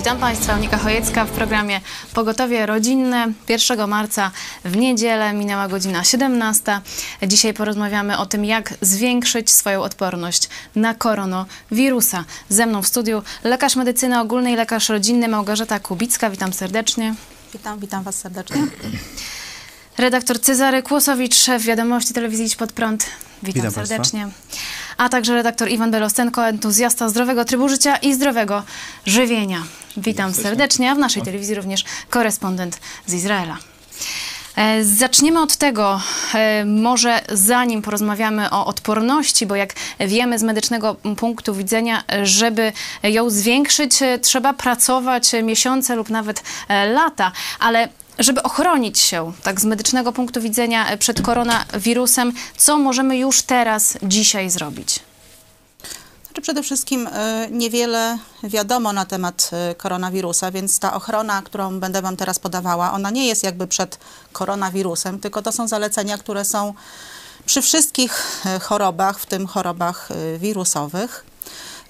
Witam Państwa, Monika Chojecka w programie Pogotowie Rodzinne. 1 marca w niedzielę minęła godzina 17. Dzisiaj porozmawiamy o tym, jak zwiększyć swoją odporność na koronawirusa. Ze mną w studiu lekarz medycyny ogólnej, lekarz rodzinny Małgorzata Kubicka. Witam serdecznie. Witam, witam Was serdecznie. Redaktor Cezary Kłosowicz, szef wiadomości telewizji Idź Pod Prąd. Witam, Witam serdecznie. A także redaktor Iwan Belostenko, entuzjasta zdrowego trybu życia i zdrowego żywienia. Witam serdecznie, a w naszej telewizji również korespondent z Izraela. E, Zaczniemy od tego, e, może zanim porozmawiamy o odporności, bo jak wiemy z medycznego punktu widzenia, e, żeby ją zwiększyć, trzeba pracować miesiące lub nawet lata, ale żeby ochronić się tak z medycznego punktu widzenia e, przed koronawirusem, co możemy już teraz, dzisiaj zrobić? Znaczy przede wszystkim y, niewiele wiadomo na temat y, koronawirusa, więc ta ochrona, którą będę Wam teraz podawała, ona nie jest jakby przed koronawirusem, tylko to są zalecenia, które są przy wszystkich chorobach, w tym chorobach wirusowych.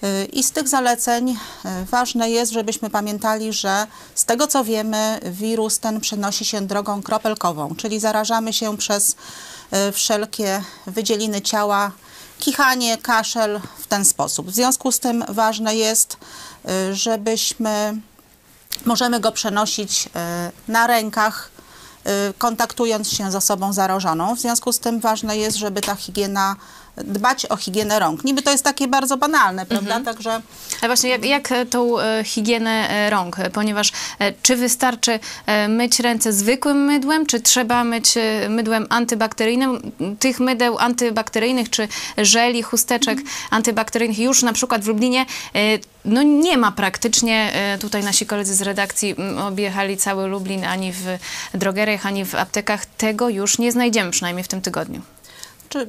Y, I z tych zaleceń y, ważne jest, żebyśmy pamiętali, że z tego co wiemy, wirus ten przenosi się drogą kropelkową, czyli zarażamy się przez y, wszelkie wydzieliny ciała, kichanie, kaszel w ten sposób. W związku z tym ważne jest, żebyśmy możemy go przenosić na rękach, kontaktując się z osobą zarażoną. W związku z tym ważne jest, żeby ta higiena, dbać o higienę rąk. Niby to jest takie bardzo banalne, prawda? Także A właśnie jak, jak e, tą e, higienę e, rąk? Ponieważ czy wystarczy myć ręce zwykłym mydłem, czy trzeba myć mydłem antybakteryjnym? Tych mydeł antybakteryjnych, czy żeli, chusteczek antybakteryjnych już na przykład w Lublinie no nie ma praktycznie. Tutaj nasi koledzy z redakcji objechali cały Lublin, ani w drogeriach, ani w aptekach. Tego już nie znajdziemy, przynajmniej w tym tygodniu. czy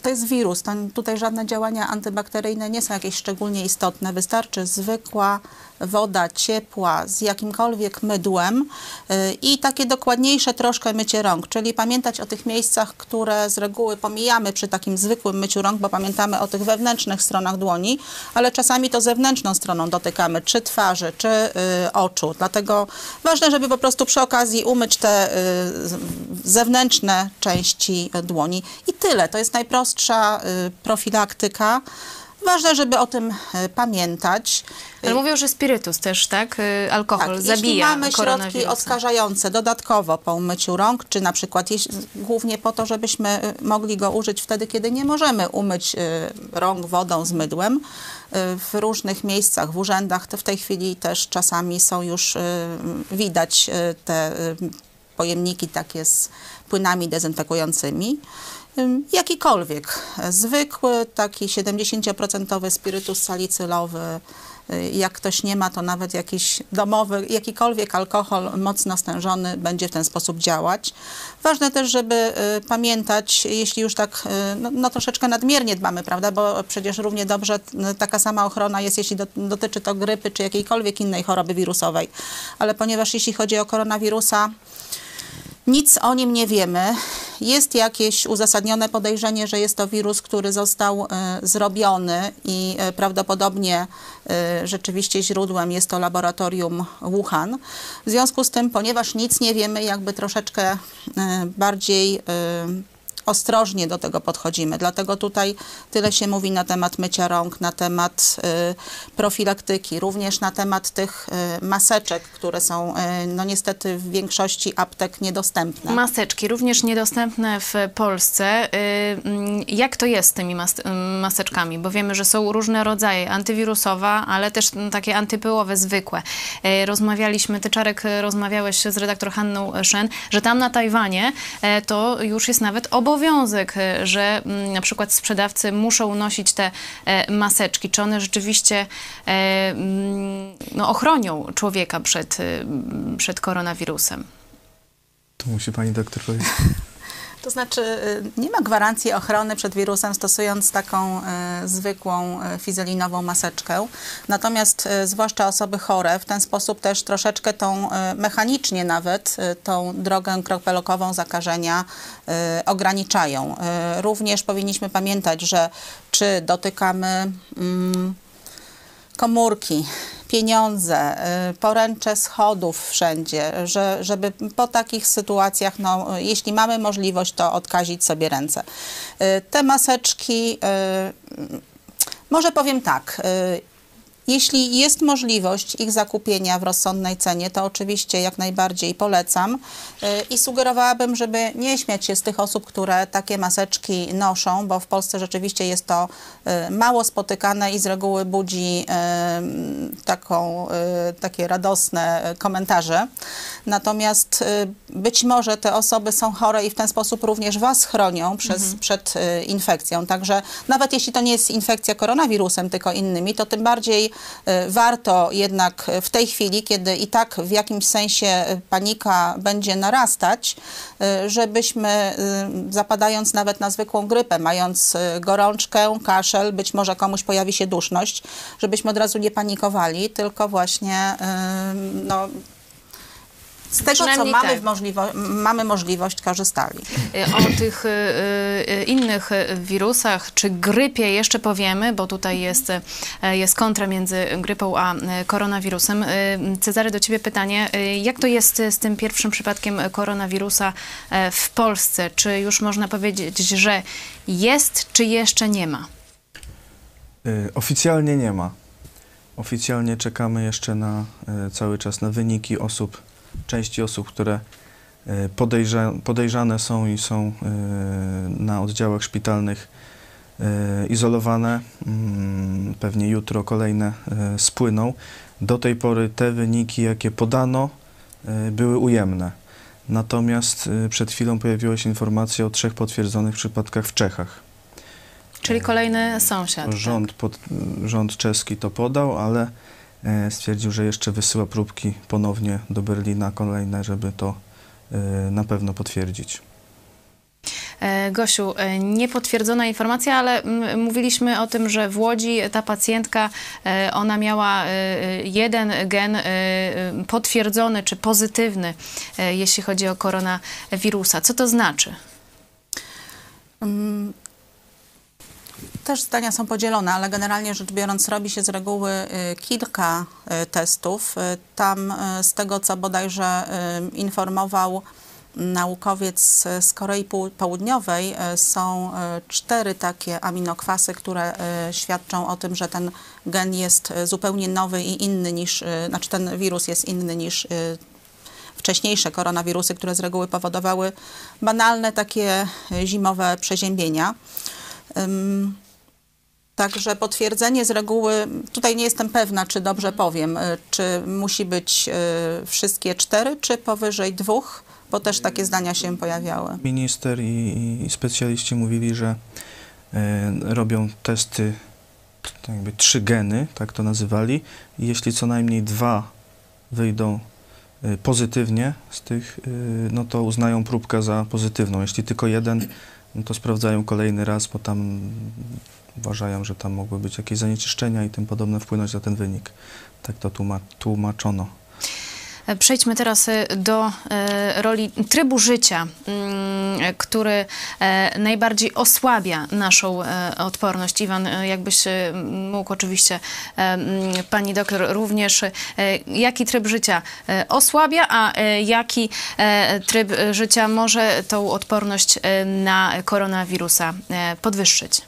to jest wirus, to tutaj żadne działania antybakteryjne nie są jakieś szczególnie istotne. Wystarczy zwykła woda ciepła z jakimkolwiek mydłem y, i takie dokładniejsze troszkę mycie rąk, czyli pamiętać o tych miejscach, które z reguły pomijamy przy takim zwykłym myciu rąk, bo pamiętamy o tych wewnętrznych stronach dłoni, ale czasami to zewnętrzną stroną dotykamy, czy twarzy, czy y, oczu. Dlatego ważne, żeby po prostu przy okazji umyć te y, zewnętrzne części dłoni i tyle. To jest najprostsza y, profilaktyka. Ważne, żeby o tym y, pamiętać. Ale mówią, że spirytus też, tak? E, Alkohol Tak, zabija jeśli mamy środki odkażające dodatkowo po umyciu rąk, czy na przykład jeśli, głównie po to, żebyśmy y, mogli go użyć wtedy, kiedy nie możemy umyć y, rąk wodą z mydłem, y, w różnych miejscach, w urzędach, to w tej chwili też czasami są już, y, widać y, te y, pojemniki takie z płynami dezynfekującymi. Jakikolwiek, zwykły, taki 70% spirytus salicylowy, y, jak ktoś nie ma, to nawet jakiś domowy, jakikolwiek alkohol mocno stężony będzie w ten sposób działać. Ważne też, żeby y, pamiętać, jeśli już tak y, no, no troszeczkę nadmiernie dbamy, prawda, bo przecież równie dobrze taka sama ochrona jest, jeśli do, dotyczy to grypy czy jakiejkolwiek innej choroby wirusowej. Ale ponieważ jeśli chodzi o koronawirusa, nic o nim nie wiemy. Jest jakieś uzasadnione podejrzenie, że jest to wirus, który został e, zrobiony i e, prawdopodobnie e, rzeczywiście źródłem jest to laboratorium Wuhan. W związku z tym, ponieważ nic nie wiemy, jakby troszeczkę bardziej ostrożnie do tego podchodzimy. Dlatego tutaj tyle się mówi na temat mycia rąk, na temat y, profilaktyki, również na temat tych y, maseczek, które są y, no niestety w większości aptek niedostępne. Maseczki, również niedostępne w Polsce. Y, Jak to jest z tymi mas- maseczkami? Bo wiemy, że są różne rodzaje. Antywirusowa, ale też takie antypyłowe, zwykłe. Y, Rozmawialiśmy, ty Czarek, y, rozmawiałeś z redaktor Hanną Szen, że tam na Tajwanie e, to już jest nawet obowiązek, y, że mm, na przykład sprzedawcy muszą nosić te e, maseczki. Czy one rzeczywiście e, mm, no, ochronią człowieka przed, przed koronawirusem? To musi pani doktor powiedzieć. To znaczy y, nie ma gwarancji ochrony przed wirusem stosując taką y, zwykłą y, fizelinową maseczkę. Natomiast zwłaszcza osoby chore w ten sposób też troszeczkę tą mechanicznie nawet tą drogę kropelokową zakażenia ograniczają. Również powinniśmy pamiętać, że czy dotykamy mm, komórki, pieniądze, y, poręcze schodów wszędzie, że, żeby po takich sytuacjach, no, jeśli mamy możliwość, to odkazić sobie ręce. Y, Te maseczki, y, może powiem tak, jeśli jest możliwość ich zakupienia w rozsądnej cenie, to oczywiście jak najbardziej polecam Y, i sugerowałabym, żeby nie śmiać się z tych osób, które takie maseczki noszą, bo w Polsce rzeczywiście jest to y, mało spotykane i z reguły budzi y, taką, takie radosne komentarze. Natomiast być może te osoby są chore i w ten sposób również Was chronią przez, przed y, infekcją. Także nawet jeśli to nie jest infekcja koronawirusem, tylko innymi, to tym bardziej warto jednak w tej chwili, kiedy i tak w jakimś sensie panika będzie narastać, y, żebyśmy y, zapadając nawet na zwykłą grypę, mając gorączkę, kaszel, być może komuś pojawi się duszność, żebyśmy od razu nie panikowali, tylko właśnie no, z tego, co mamy, tak. możliwo- mamy możliwość, korzystali. Y, O tych y, y, innych wirusach czy grypie jeszcze powiemy, bo tutaj jest, jest kontra między grypą a koronawirusem. Cezary, do ciebie pytanie. Jak to jest z tym pierwszym przypadkiem koronawirusa e, w Polsce? Czy już można powiedzieć, że jest, czy jeszcze nie ma? Oficjalnie nie ma. Oficjalnie czekamy jeszcze na cały czas na wyniki osób, części osób, które podejrza, podejrzane są i są y, na oddziałach szpitalnych y, izolowane. Mm, Pewnie jutro kolejne spłyną. Do tej pory te wyniki, jakie podano, były ujemne. Natomiast przed chwilą pojawiła się informacja o trzech potwierdzonych przypadkach w Czechach. Czyli kolejny sąsiad. tak? Rząd, pod, rząd czeski to podał, ale e, stwierdził, że jeszcze wysyła próbki ponownie do Berlina kolejne, żeby to e, na pewno potwierdzić. E, Gosiu, e, niepotwierdzona informacja, ale mm, mówiliśmy o tym, że w Łodzi ta pacjentka, e, ona miała e, jeden gen e, e, potwierdzony czy pozytywny, e, jeśli chodzi o koronawirusa. Co to znaczy? Też zdania są podzielone, ale generalnie rzecz biorąc robi się z reguły y, kilka y, testów. Y, Tam z tego, co bodajże informował naukowiec z Korei Południowej, są cztery takie aminokwasy, które świadczą o tym, że ten gen jest zupełnie nowy i inny niż, znaczy ten wirus jest inny niż wcześniejsze koronawirusy, które z reguły powodowały banalne takie zimowe przeziębienia. Także potwierdzenie z reguły, tutaj nie jestem pewna, czy dobrze powiem, y, czy musi być y, wszystkie cztery, czy powyżej dwóch, bo też takie zdania się pojawiały. Minister i, specjaliści mówili, że e, robią testy, t- jakby trzy geny, tak to nazywali, i jeśli co najmniej dwa wyjdą e, pozytywnie z tych, e, no to uznają próbkę za pozytywną. Jeśli tylko jeden, no to sprawdzają kolejny raz, bo tam uważają, że tam mogły być jakieś zanieczyszczenia i tym podobne wpłynąć na ten wynik. Tak to tłuma- tłumaczono. E, Przejdźmy teraz e, do e, roli trybu życia, mm, który najbardziej osłabia naszą odporność. Iwan, jakbyś mógł oczywiście, pani doktor, również, jaki tryb życia osłabia, a jaki tryb życia może tą odporność na koronawirusa podwyższyć?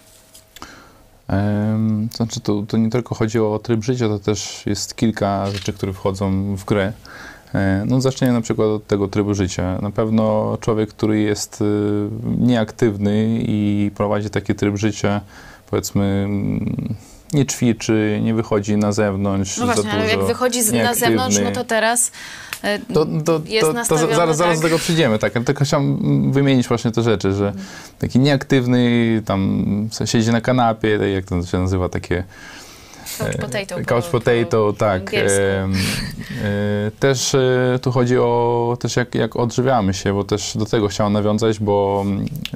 Znaczy, to, to nie tylko chodzi o tryb życia, to też jest kilka rzeczy, które wchodzą w grę. E, No, zaczniemy na przykład od tego trybu życia. Na pewno człowiek, który jest y, nieaktywny i prowadzi taki tryb życia, powiedzmy, mm, nie ćwiczy, nie wychodzi na zewnątrz. No właśnie, ale jak wychodzi z, na zewnątrz, no to teraz e, To, to, jest to, to zaraz, zaraz tak? do tego przyjdziemy, tak. Ale tylko chciałem wymienić właśnie te rzeczy, że taki nieaktywny, tam siedzi na kanapie, tak jak to się nazywa, takie couch potato. po- Couch po- potato, po tak. Em, e, Też e, tu chodzi o też jak, jak odżywiamy się, bo też do tego chciałem nawiązać, bo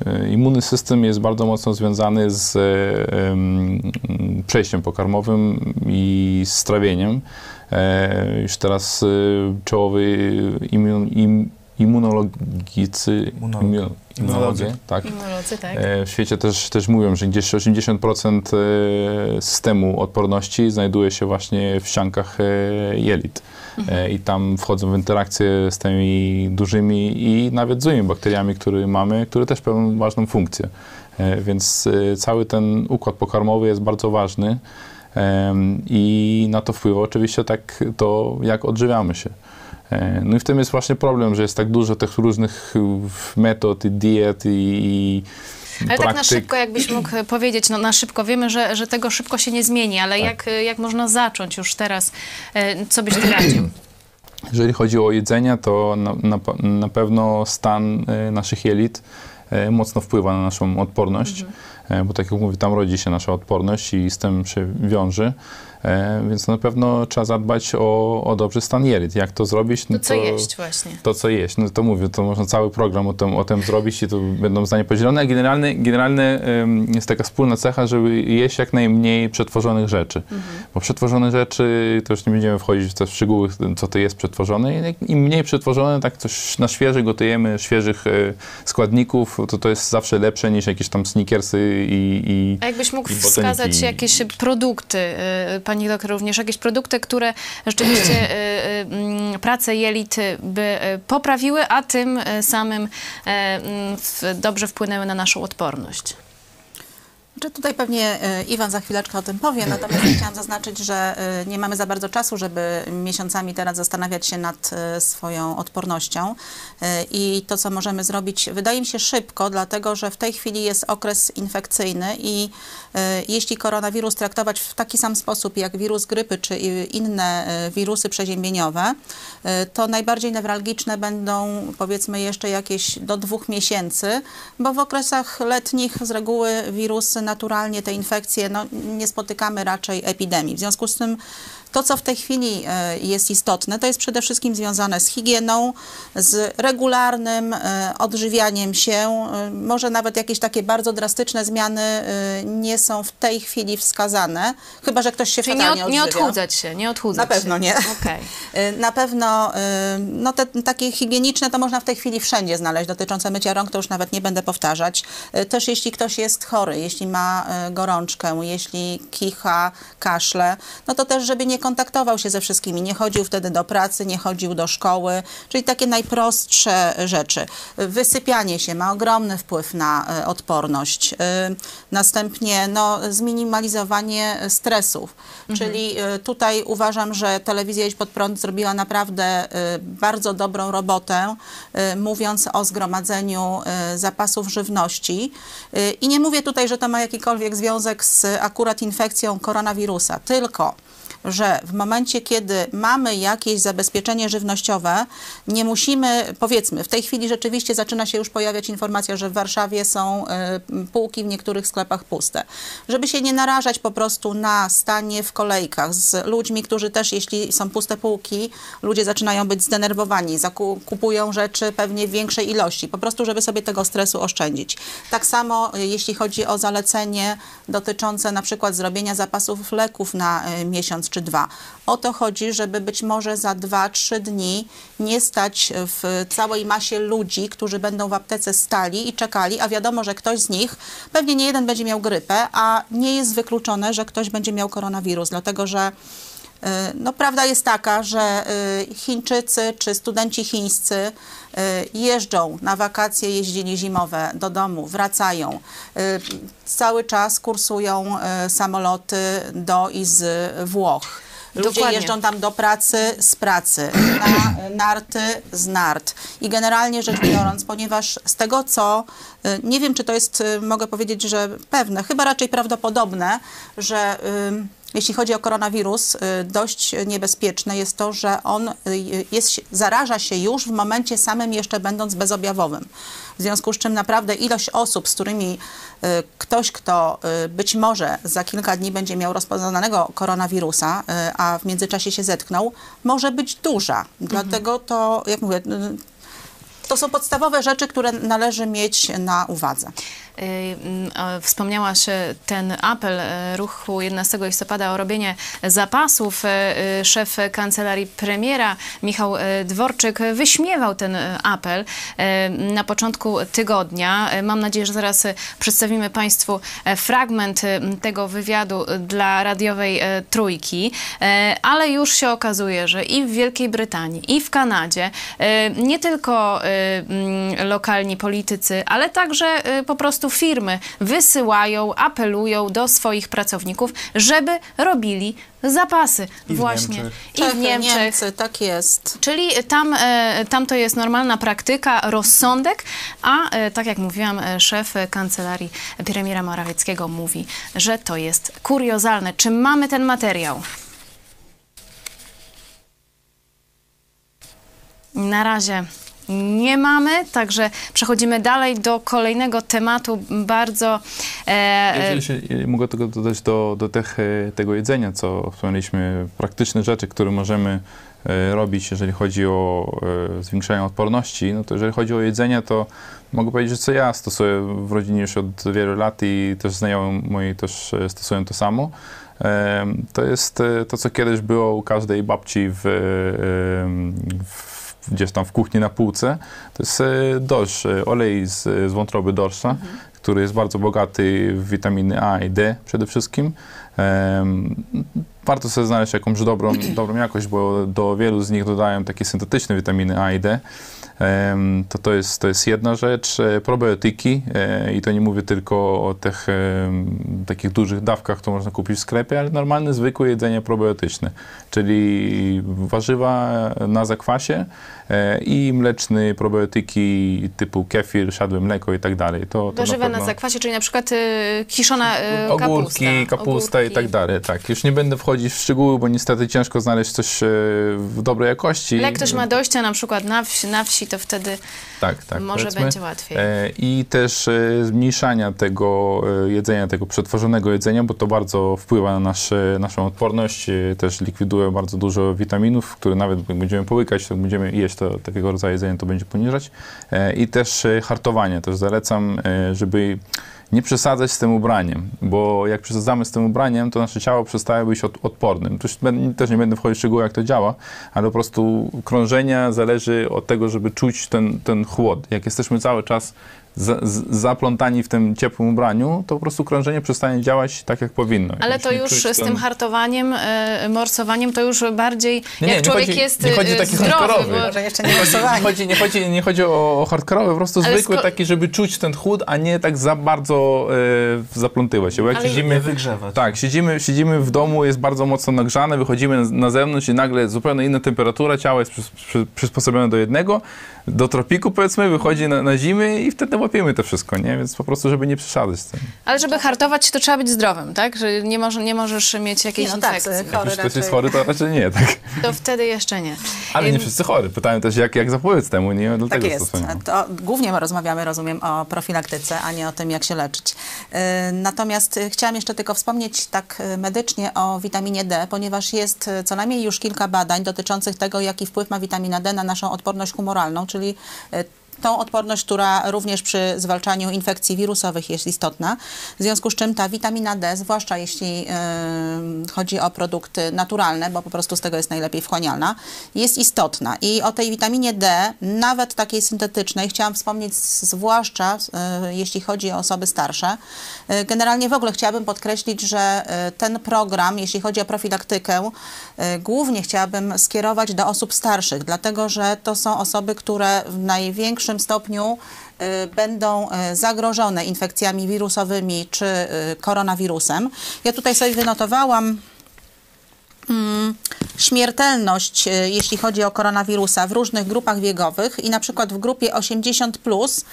e, immunny system jest bardzo mocno związany z e, em, przejściem pokarmowym i z trawieniem. E, Już teraz e, czołowy immun, im, immunologicy, Immunolog. immuno- immunologie, tak. Immunolodzy, tak. E, W świecie też, też mówią, że gdzieś 80% e, systemu odporności znajduje się właśnie w ściankach e, jelit. E, I tam wchodzą w interakcje z tymi dużymi i nawet złymi bakteriami, które mamy, które też pełnią ważną funkcję. Więc cały ten układ pokarmowy jest bardzo ważny i na to wpływa oczywiście tak to, jak odżywiamy się. E, No i w tym jest właśnie problem, że jest tak dużo tych różnych e, metod i diet i, i Ale tak na praktyk. szybko, jakbyś mógł powiedzieć, no na szybko, wiemy, że, że tego szybko się nie zmieni, ale jak, jak można zacząć już teraz? E, Co byś ty radził? Jeżeli chodzi o jedzenie, to na, na, na pewno stan e, naszych jelit e, mocno wpływa na naszą odporność, e, bo tak jak mówię, tam rodzi się nasza odporność i z tym się wiąże. E, Więc na pewno trzeba zadbać o, o dobry stan jelit. Jak to zrobić? No To co jeść właśnie? To, co jeść. No to mówię, to można cały program o tym, o tym zrobić i to będą zdania podzielone. Generalnie, generalnie jest taka wspólna cecha, żeby jeść jak najmniej przetworzonych rzeczy. Bo przetworzone rzeczy, to już nie będziemy wchodzić w te szczegóły, co to jest przetworzone. Im mniej przetworzone, tak coś na świeże gotujemy, świeżych e, składników, to to jest zawsze lepsze niż jakieś tam sneakersy i... i A jakbyś mógł i wskazać jakieś produkty, y, pani doktor, również jakieś produkty, które rzeczywiście y, y, mm, pracę jelit by y, poprawiły, a tym samym mm, dobrze wpłynęły na naszą odporność? Czy tutaj pewnie e, Iwan za chwileczkę o tym powie, natomiast chciałam zaznaczyć, że e, nie mamy za bardzo czasu, żeby miesiącami teraz zastanawiać się nad e, swoją odpornością. I to, co możemy zrobić, wydaje mi się szybko, dlatego że w tej chwili jest okres infekcyjny i jeśli koronawirus traktować w taki sam sposób jak wirus grypy czy inne wirusy przeziębieniowe, to najbardziej newralgiczne będą powiedzmy jeszcze jakieś do dwóch miesięcy, bo w okresach letnich z reguły wirusy naturalnie te infekcje no, nie spotykamy raczej epidemii. W związku z tym to, co w tej chwili e, jest istotne, to jest przede wszystkim związane z higieną, z regularnym e, odżywianiem się. E, Może nawet jakieś takie bardzo drastyczne zmiany nie są w tej chwili wskazane, chyba że ktoś się Czyli nie, fatalnie od, nie odżywia. odchudzać się, nie odchudzać Na pewno się. nie. Okej. Y, Na pewno no te takie higieniczne to można w tej chwili wszędzie znaleźć, dotyczące mycia rąk to już nawet nie będę powtarzać. Też jeśli ktoś jest chory, jeśli ma gorączkę, jeśli kicha, kaszle, no to też, żeby nie kontaktował się ze wszystkimi, nie chodził wtedy do pracy, nie chodził do szkoły, czyli takie najprostsze rzeczy. Wysypianie się ma ogromny wpływ na y, odporność. Y, Następnie no, zminimalizowanie stresów, czyli y, tutaj uważam, że telewizja Jeźdź Pod Prąd zrobiła naprawdę bardzo dobrą robotę, mówiąc o zgromadzeniu zapasów żywności. I nie mówię tutaj, że to ma jakikolwiek związek z akurat infekcją koronawirusa, tylko że w momencie, kiedy mamy jakieś zabezpieczenie żywnościowe, nie musimy, powiedzmy, w tej chwili rzeczywiście zaczyna się już pojawiać informacja, że w Warszawie są y, półki w niektórych sklepach puste. Żeby się nie narażać po prostu na stanie w kolejkach z ludźmi, którzy też, jeśli są puste półki, ludzie zaczynają być zdenerwowani, zaku- kupują rzeczy pewnie w większej ilości, po prostu, żeby sobie tego stresu oszczędzić. Tak samo, y, jeśli chodzi o zalecenie dotyczące na przykład zrobienia zapasów leków na y, miesiąc czy dwa. O to chodzi, żeby być może za dwa, trzy dni nie stać w całej masie ludzi, którzy będą w aptece stali i czekali, a wiadomo, że ktoś z nich, pewnie nie jeden będzie miał grypę, a nie jest wykluczone, że ktoś będzie miał koronawirus, dlatego że no, prawda jest taka, że y, Chińczycy czy studenci chińscy y, jeżdżą na wakacje, jeździli zimowe do domu, wracają. Y, Cały czas kursują y, samoloty do i z Włoch. Ludzie Dokładnie. jeżdżą tam do pracy z pracy, na narty z nart. I generalnie rzecz biorąc, ponieważ z tego co, y, nie wiem czy to jest, y, mogę powiedzieć, że pewne, chyba raczej prawdopodobne, że jeśli chodzi o koronawirus, y, dość niebezpieczne jest to, że on y, jest, zaraża się już w momencie samym jeszcze będąc bezobjawowym. W związku z czym naprawdę ilość osób, z którymi y, ktoś, kto być może za kilka dni będzie miał rozpoznanego koronawirusa, a w międzyczasie się zetknął, może być duża. Dlatego to, jak mówię, to są podstawowe rzeczy, które należy mieć na uwadze. Mm, Wspomniałaś e, ten apel e, ruchu 11 listopada o robienie zapasów. E, Szef kancelarii premiera Michał Dworczyk wyśmiewał ten apel na początku tygodnia. Mam nadzieję, że zaraz przedstawimy Państwu fragment tego wywiadu dla radiowej Trójki, ale już się okazuje, że i w Wielkiej Brytanii, i w Kanadzie nie tylko lokalni politycy, ale także po prostu firmy wysyłają, apelują do swoich pracowników, żeby robili zapasy. I w Właśnie. Niemczech. I w Czechy, Niemczech. Niemcy, tak jest. Czyli tam, e, tam to jest normalna praktyka, rozsądek, a e, tak jak mówiłam, e, szef kancelarii premiera Morawieckiego mówi, że to jest kuriozalne. Czy mamy ten materiał? Na razie nie mamy, także przechodzimy dalej do kolejnego tematu. Bardzo... E, Jeżeli się, mogę tego dodać do, do tych, e, tego jedzenia, co wspomnieliśmy, praktyczne rzeczy, które możemy e, robić, jeżeli chodzi o e, zwiększanie odporności, no to jeżeli chodzi o jedzenie, to mogę powiedzieć, że co ja stosuję w rodzinie już od wielu lat i też znajomi moi też stosują to samo. To jest to, co kiedyś było u każdej babci w, w gdzieś tam w kuchni na półce, to jest e, dorsz, e, olej z, z wątroby dorsza, który jest bardzo bogaty w witaminy A i D przede wszystkim. Em, warto sobie znaleźć jakąś dobrą, dobrą jakość, bo do wielu z nich dodają takie syntetyczne witaminy A i D. To, to, jest, to jest jedna rzecz. E, Probiotyki e, i to nie mówię tylko o tych takich dużych dawkach, które można kupić w sklepie, ale normalne, zwykłe jedzenie probiotyczne, czyli warzywa na zakwasie i mleczne probiotyki typu kefir, siadłe mleko i tak dalej. To, to warzywa na pewno- zakwasie, czyli na przykład y, kiszona y, Ogórki, kapusta. kapusta i tak dalej. Tak, już nie będę wchodzić w szczegóły, bo niestety ciężko znaleźć coś e, w dobrej jakości. Ale jak ktoś ma dojścia na przykład na wsi, na wsi to wtedy tak, tak, może powiedzmy. będzie łatwiej. E, I też e, zmniejszania tego e, jedzenia, tego przetworzonego jedzenia, bo to bardzo wpływa na nasze, naszą odporność, e, też likwiduje bardzo dużo witaminów, które nawet jak będziemy połykać, to będziemy jeść to, takiego rodzaju jedzenie, to będzie poniżać. E, I też e, hartowanie, też zalecam, e, żeby nie przesadzać z tym ubraniem, bo jak przesadzamy z tym ubraniem, to nasze ciało przestaje być od, odpornym. Tu już ben- też nie będę wchodzić w szczegóły, jak to działa, ale po prostu krążenia zależy od tego, żeby czuć ten, ten chłod. Jak jesteśmy cały czas za, z, zaplątani w tym ciepłym ubraniu, to po prostu krążenie przestanie działać tak, jak powinno. Ale to już z ten- tym hartowaniem, y, morsowaniem, to już bardziej Nie, nie, jak nie człowiek chodzi- jest nie chodzi o y, taki zdrowy. hardkorowy. Bo, Może jeszcze nie Nie chodzi, nie, chodzi, nie chodzi o, o hardkorowy, po prostu Ale zwykły sko- taki, żeby czuć ten chłód, a nie tak za bardzo e, zaplątywać się. Bo jak Ale- siedzimy, Nie wygrzewać. Tak, siedzimy, siedzimy w domu, jest bardzo mocno nagrzane, wychodzimy na- na zewnątrz i nagle zupełnie inna temperatura, ciało jest przys, przy, przysposobione do jednego, do tropiku powiedzmy, wychodzi na, na zimy i wtedy łapiemy to wszystko, nie? Więc po prostu, żeby nie przesadzać z tym. ale żeby hartować, to trzeba być zdrowym, tak? Że nie, może, nie możesz mieć jakiejś no tak, infekcji. chory Jeśli ktoś jest chory, to raczej nie, tak? To wtedy jeszcze nie. Ale nie wszyscy chory. Pytałem też, jak, jak zapobiec temu, nie? Tak Dlatego jest. stosujemy. To głównie rozmawiamy, rozumiem, o profilaktyce, a nie o tym, jak się leczyć. Yy, Natomiast y, chciałam jeszcze tylko wspomnieć tak y, medycznie o witaminie D, ponieważ jest y, co najmniej już kilka badań dotyczących tego, jaki wpływ ma witamina D na naszą odporność humoralną, czyli y, tą odporność, która również przy zwalczaniu infekcji wirusowych jest istotna. W związku z czym ta witamina D, zwłaszcza jeśli y, chodzi o produkty naturalne, bo po prostu z tego jest najlepiej wchłanialna, jest istotna. I o tej witaminie D, nawet takiej syntetycznej, chciałam wspomnieć zwłaszcza y, jeśli chodzi o osoby starsze. Y, generalnie w ogóle chciałabym podkreślić, że y, ten program, jeśli chodzi o profilaktykę, głównie chciałabym skierować do osób starszych, dlatego że to są osoby, które w największym stopniu y, będą y, zagrożone infekcjami wirusowymi czy y, koronawirusem. Ja tutaj sobie wynotowałam śmiertelność, e, jeśli chodzi o koronawirusa w różnych grupach wiekowych i na przykład w grupie 80 plus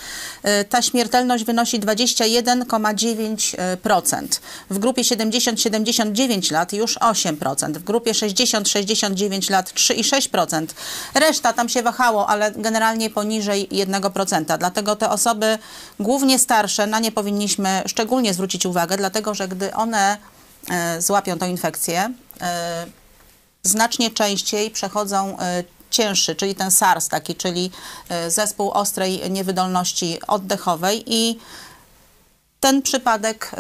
e, ta śmiertelność wynosi 21,9%. W grupie 70-79 lat już 8%. W grupie 60-69 lat 3,6%. Reszta tam się wahało, ale generalnie poniżej 1%. Dlatego te osoby głównie starsze, na nie powinniśmy szczególnie zwrócić uwagę, dlatego że gdy one e, złapią tą infekcję, znacznie częściej przechodzą e, cięższy, czyli ten SARS taki, czyli e, zespół ostrej niewydolności oddechowej i ten przypadek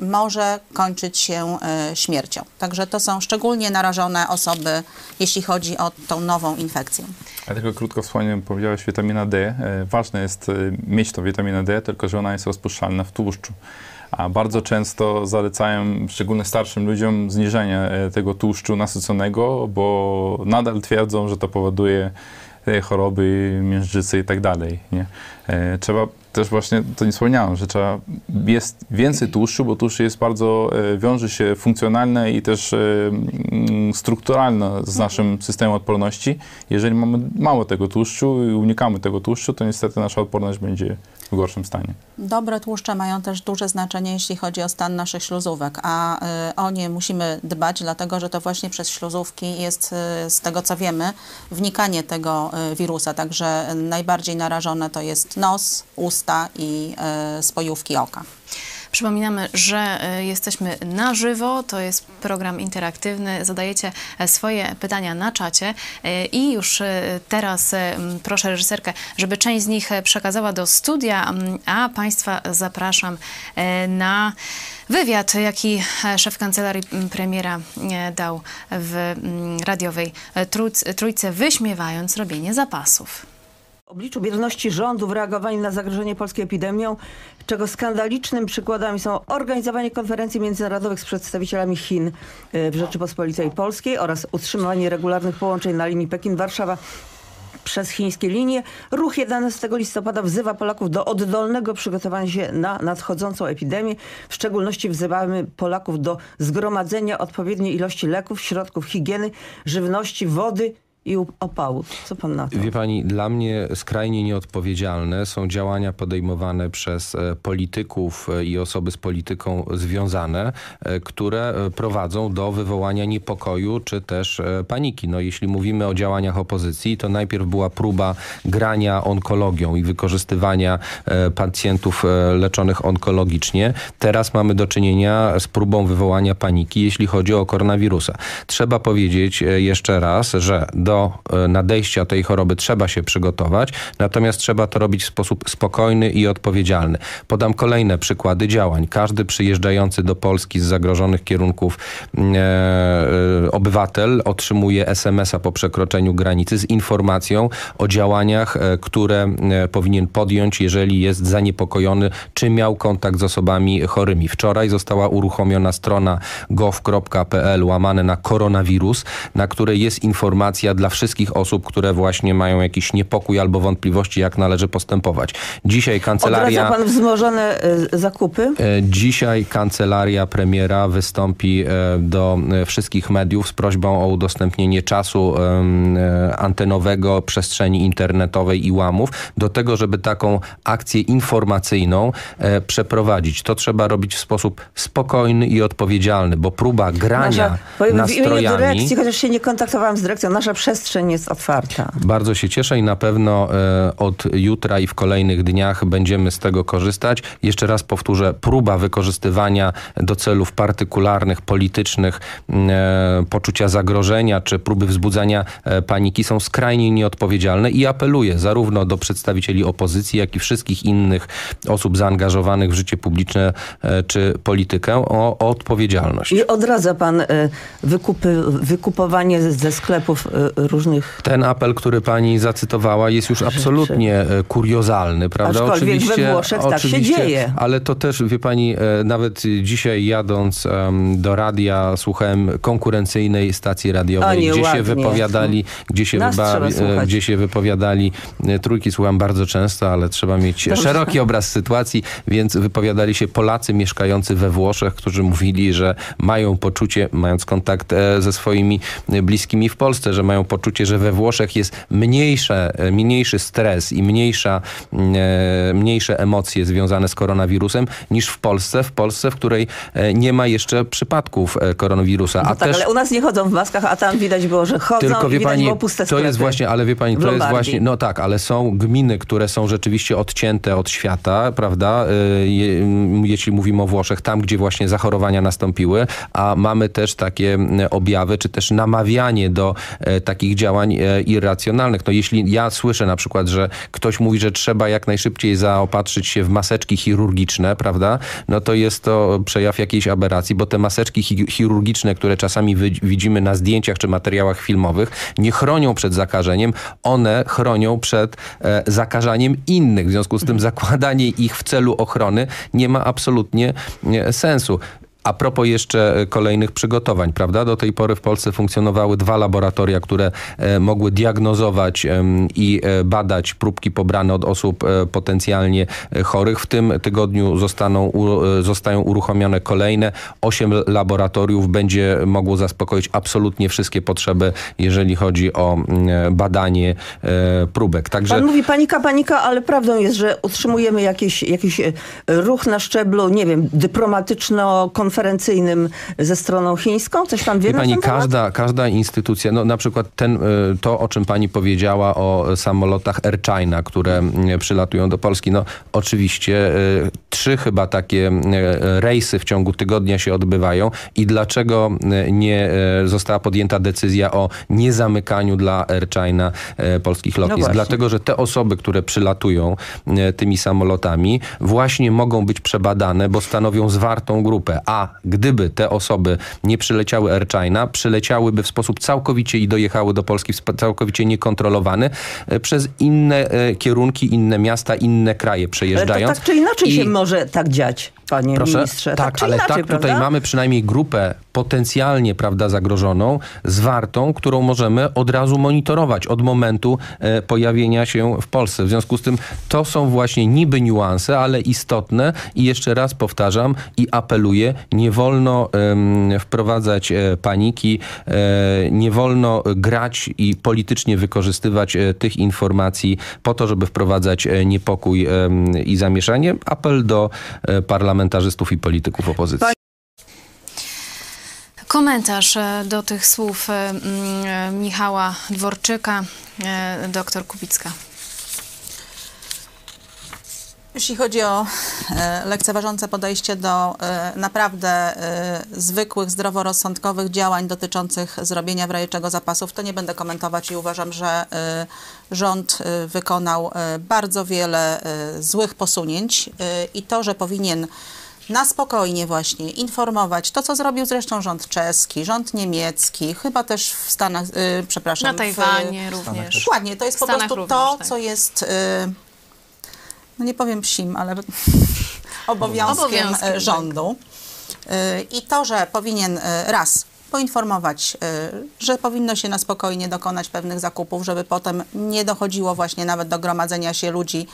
y, może kończyć się y, śmiercią. Także to są szczególnie narażone osoby, jeśli chodzi o tą nową infekcję. Ja tylko krótko wspomniałem, powiedziałeś witamina D. E, ważne jest e, mieć to witamina D, tylko że ona jest rozpuszczalna w tłuszczu. A bardzo często zalecają, szczególnie starszym ludziom, zniżenie e, tego tłuszczu nasyconego, bo nadal twierdzą, że to powoduje e, choroby miężczycy i tak dalej. Nie? Trzeba też właśnie, to nie wspomniałem, że trzeba, jest więcej tłuszczu, bo tłuszcz jest bardzo, e, wiąże się funkcjonalne i też e, mm, strukturalne z naszym systemem odporności. Jeżeli mamy mało tego tłuszczu i unikamy tego tłuszczu, to niestety nasza odporność będzie w gorszym stanie. Dobre tłuszcze mają też duże znaczenie, jeśli chodzi o stan naszych śluzówek, a y, o nie musimy dbać, dlatego że to właśnie przez śluzówki jest, z tego co wiemy, wnikanie tego wirusa. Także najbardziej narażone to jest nos, usta i y, spojówki oka. Przypominamy, że e, jesteśmy na żywo, to jest program interaktywny, zadajecie e, swoje pytania na czacie e, i już e, teraz e, proszę reżyserkę, żeby część z nich e, przekazała do studia, a Państwa zapraszam e, na wywiad, jaki e, szef kancelarii premiera e, dał w radiowej e, trójc- trójce, wyśmiewając robienie zapasów. W obliczu bierności rządu w reagowaniu na zagrożenie polskiej epidemią, czego skandalicznym przykładami są organizowanie konferencji międzynarodowych z przedstawicielami Chin y, w Rzeczypospolitej Polskiej oraz utrzymywanie regularnych połączeń na linii Pekin-Warszawa przez chińskie linie. Ruch 11 listopada wzywa Polaków do oddolnego przygotowania się na nadchodzącą epidemię. W szczególności wzywamy Polaków do zgromadzenia odpowiedniej ilości leków, środków higieny, żywności, wody i opału. Co pan na to? Wie pani, dla mnie skrajnie nieodpowiedzialne są działania podejmowane przez e, polityków e, i osoby z polityką związane, e, które prowadzą do wywołania niepokoju czy też paniki. No, jeśli mówimy o działaniach opozycji, to najpierw była próba grania onkologią i wykorzystywania pacjentów leczonych onkologicznie. Teraz mamy do czynienia z próbą wywołania paniki, jeśli chodzi o koronawirusa. Trzeba powiedzieć jeszcze raz, że do e, nadejścia tej choroby trzeba się przygotować, natomiast trzeba to robić w sposób spokojny i odpowiedzialny. Podam kolejne przykłady działań. Każdy przyjeżdżający do Polski z zagrożonych kierunków mm, e, e, obywatel otrzymuje SMS-a po przekroczeniu granicy z informacją o działaniach, e, które powinien podjąć, jeżeli jest zaniepokojony, czy miał kontakt z osobami chorymi. Wczoraj została uruchomiona strona gov.pl łamane na koronawirus, na której jest informacja dla wszystkich osób, które właśnie mają jakiś niepokój albo wątpliwości, jak należy postępować. Dzisiaj kancelaria... Odradza pan wzmożone y, zakupy? E, Dzisiaj kancelaria premiera wystąpi e, do e, wszystkich mediów z prośbą o udostępnienie czasu antenowego, przestrzeni internetowej i łamów do tego, żeby taką akcję informacyjną przeprowadzić. To trzeba robić w sposób spokojny i odpowiedzialny, bo próba grania powiem, w imieniu nastrojami... dyrekcji, chociaż się nie kontaktowałam z dyrekcją, nasza przestrzeń jest otwarta. Bardzo się cieszę i na pewno e, od jutra i w kolejnych dniach będziemy z tego korzystać. Jeszcze raz powtórzę, próba wykorzystywania do celów partykularnych, politycznych, e, poczucia zagrożenia czy próby wzbudzania e, paniki są skrajnie nieodpowiedzialne i apeluję zarówno do przedstawicieli opozycji, jak i wszystkich innych osób zaangażowanych w życie publiczne czy politykę o, o odpowiedzialność. I odradza pan wykupy, wykupowanie ze- sklepów różnych... Ten apel, który pani zacytowała, jest już absolutnie e, kuriozalny, prawda? Aczkolwiek we Włoszech tak się dzieje. Ale to też, wie pani, e, nawet dzisiaj jadąc do radia, słuchałem konkurencyjnej stacji radiowej, gdzie nieładnie. się wypowiadali, gdzie się, e, słuchać. gdzie się wypowiadali, e, trójki słucham bardzo często, ale trzeba mieć szeroki obraz sytuacji, więc wypowiadali się Polacy mieszkający we Włoszech, którzy mówili, że mają poczucie, mając kontakt e, ze swoimi e, bliskimi w Polsce, że mają poczucie, że we Włoszech jest mniejsze, e, mniejszy stres i mniejsza, e, mniejsze emocje związane z koronawirusem niż w Polsce, w Polsce, w której e, nie ma jeszcze przypadków koronawirusa. No A tak, też ale u nas nie chodzą w maskach, a tam widać było, że chodzą tylko wie pani, było puste to jest właśnie, ale wie pani, to jest właśnie, no tak, ale są gminy, które są rzeczywiście odcięte od świata, prawda? Y, je- m, Jeśli mówimy o Włoszech, tam gdzie właśnie zachorowania nastąpiły, a mamy też takie m, objawy, czy też namawianie do takiej takich działań e, irracjonalnych. No jeśli ja słyszę na przykład, że ktoś mówi, że trzeba jak najszybciej zaopatrzyć się w maseczki chirurgiczne, prawda, no to jest to przejaw jakiejś aberracji, bo te maseczki chi- chirurgiczne, które czasami widzimy na zdjęciach czy materiałach filmowych, nie chronią przed zakażeniem, one chronią przed e, zakażaniem innych. W związku z tym zakładanie ich w celu ochrony nie ma absolutnie e, sensu. A propos jeszcze e, kolejnych przygotowań, prawda? Do tej pory w Polsce funkcjonowały dwa laboratoria, które e, mogły diagnozować i e, badać próbki pobrane od osób potencjalnie chorych. W tym tygodniu zostaną, zostają uruchomione kolejne. Osiem laboratoriów będzie mogło zaspokoić absolutnie wszystkie potrzeby, jeżeli chodzi o badanie próbek. Także Pan mówi panika, panika, ale prawdą jest, że utrzymujemy jakiś, jakiś ruch na szczeblu, nie wiem, dyplomatyczno-konferencyjnym ze stroną chińską? Coś pan wie Wie na pani, każda, każda instytucja, no na przykład ten, y, to, o czym pani powiedziała o samolotach Air China, które y, przylatują do Polski, no oczywiście y, trzy chyba takie rejsy w ciągu tygodnia się odbywają i dlaczego nie została podjęta decyzja o niezamykaniu dla Air China polskich lotnisk? właśnie. Dlatego, że te osoby, które przylatują tymi samolotami właśnie mogą być przebadane, bo stanowią zwartą grupę. A gdyby te osoby nie przyleciały Air China, przyleciałyby w sposób całkowicie i dojechały do Polski w całkowicie niekontrolowany e, przez inne e, kierunki, inne miasta, inne kraje Ale to przejeżdżając. tak czy inaczej I- się może tak dziać, panie Proszę, ministrze. tak, czy ale inaczej, tak tutaj prawda? mamy przynajmniej grupę potencjalnie prawda, zagrożoną, zwartą, którą możemy od razu monitorować od momentu e, pojawienia się w Polsce. W związku z tym to są właśnie niby niuanse, ale istotne i jeszcze raz powtarzam i apeluję, nie wolno em, wprowadzać e, paniki, e, nie wolno grać i politycznie wykorzystywać e, tych informacji po to, żeby wprowadzać e, niepokój i zamieszanie. Apel do e, parlamentarzystów i polityków opozycji. Komentarz e, do tych słów e, e, Michała Dworczyka, doktor Kubicka. Jeśli chodzi o lekceważące podejście do naprawdę zwykłych, zdroworozsądkowych działań dotyczących zrobienia w razie czego zapasów, to nie będę komentować i uważam, że rząd e, wykonał e, bardzo wiele e, złych posunięć i to, że powinien na spokojnie właśnie informować to, co zrobił zresztą rząd czeski, rząd niemiecki, chyba też w Stanach, przepraszam, Na w, Tajwanie również. Dokładnie, to jest W po prostu również, to, tak. co jest, y, no nie powiem psim, ale obowiązkiem, Obowiązkiem, e, rządu. Y, I to, że powinien y, raz poinformować, y, że powinno się na spokojnie dokonać pewnych zakupów, żeby potem nie dochodziło właśnie nawet do gromadzenia się ludzi y,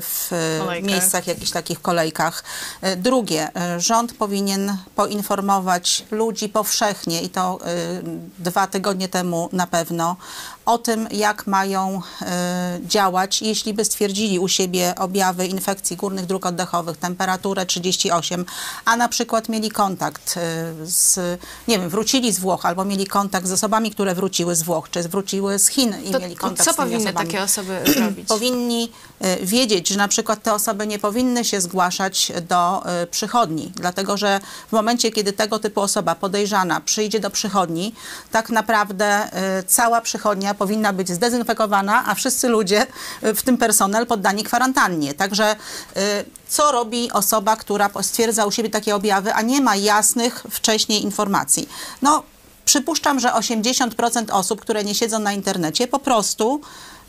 w y, miejscach, jakichś takich kolejkach. Drugie, rząd powinien poinformować ludzi powszechnie i to dwa tygodnie temu na pewno o tym, jak mają y, działać, jeśli by stwierdzili u siebie objawy infekcji górnych dróg oddechowych, temperaturę 38, a na przykład mieli kontakt y, z, nie wiem, wrócili z Włoch albo mieli kontakt z osobami, które wróciły z Włoch, czy wróciły z Chin i To, mieli kontakt co z tymi powinny takie osoby zrobić? powinni wiedzieć, że na przykład te osoby nie powinny się zgłaszać do y, przychodni, dlatego że w momencie, kiedy tego typu osoba podejrzana przyjdzie do przychodni, tak naprawdę y, cała przychodnia powinna być zdezynfekowana, a wszyscy ludzie, w tym personel, poddani kwarantannie. Także co robi osoba, która stwierdza u siebie takie objawy, a nie ma jasnych wcześniej informacji? No, przypuszczam, że 80% osób, które nie siedzą na internecie, po prostu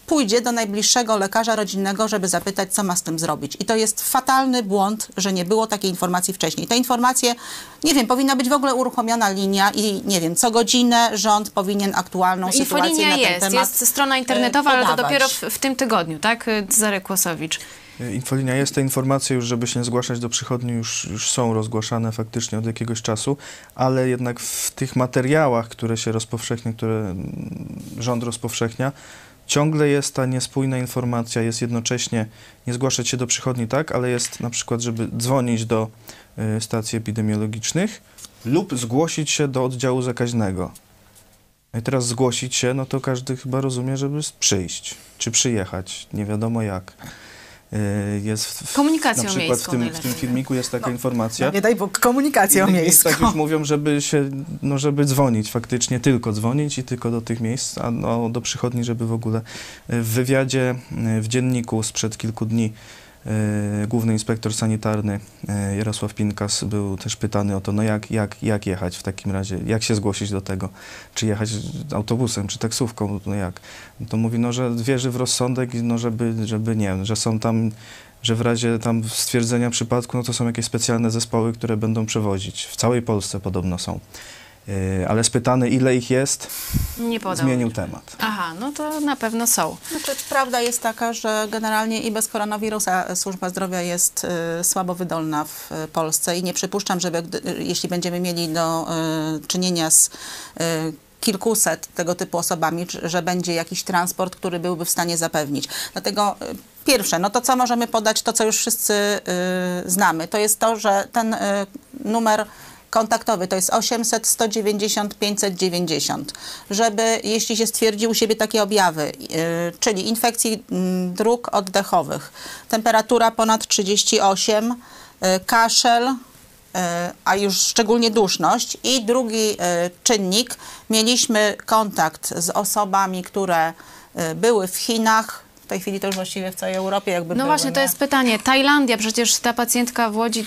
pójdzie do najbliższego lekarza rodzinnego, żeby zapytać, co ma z tym zrobić. I to jest fatalny błąd, że nie było takiej informacji wcześniej. Te informacje, nie wiem, powinna być w ogóle uruchomiona linia i nie wiem, co godzinę rząd powinien aktualną sytuację Infolinia na ten jest, temat jest strona internetowa, e, ale to podawać. dopiero w, w tym tygodniu, tak? Y, Cezary Kłosowicz. Infolinia jest, te informacje już, żeby się nie zgłaszać do przychodni, już, już są rozgłaszane faktycznie od jakiegoś czasu, ale jednak w tych materiałach, które się rozpowszechnia, które mm, rząd rozpowszechnia, ciągle jest ta niespójna informacja, jest jednocześnie nie zgłaszać się do przychodni, tak, ale jest na przykład, żeby dzwonić do y, stacji epidemiologicznych lub zgłosić się do oddziału zakaźnego. No I teraz zgłosić się, no to każdy chyba rozumie, żeby przyjść, czy przyjechać, nie wiadomo jak. Y, jest w, w, Komunikacją na przykład w miejską tym, w tym tak. filmiku jest taka informacja. Nie daj Bóg, komunikacją W miejską. miejscach już mówią, żeby się, no żeby dzwonić faktycznie, tylko dzwonić i tylko do tych miejsc, a no, do przychodni, żeby w ogóle. W wywiadzie y, w dzienniku sprzed kilku dni główny inspektor sanitarny y, Jarosław Pinkas był też pytany o to, no jak, jak, jak jechać w takim razie, jak się zgłosić do tego, czy jechać autobusem, czy taksówką, no jak. To mówi, no że wierzy w rozsądek, no żeby, żeby nie, że są tam że w razie tam stwierdzenia przypadku, no to są jakieś specjalne zespoły, które będą przewozić. W całej Polsce podobno są. Yy, ale spytany, ile ich jest, Nie podał. zmienił temat. Aha, no to na pewno są. Znaczy, prawda jest taka, że generalnie i bez koronawirusa służba zdrowia jest y, słabo wydolna w y, Polsce i nie przypuszczam, żeby gdy, y, jeśli będziemy mieli do y, czynienia z y, kilkuset tego typu osobami, że będzie jakiś transport, który byłby w stanie zapewnić. Dlatego y, pierwsze, no to co możemy podać, to co już wszyscy y, znamy, to jest to, że ten y, numer kontaktowy. To jest 800 190 590, żeby jeśli się stwierdzi u siebie takie objawy, yy, czyli infekcji mm, dróg oddechowych, temperatura ponad 38, yy, kaszel, yy, a już szczególnie duszność. I drugi yy, czynnik, mieliśmy kontakt z osobami, które yy, były w Chinach, w tej chwili to już właściwie w całej Europie jakby No były, właśnie, to nie? jest pytanie. Tajlandia, przecież ta pacjentka w Łodzi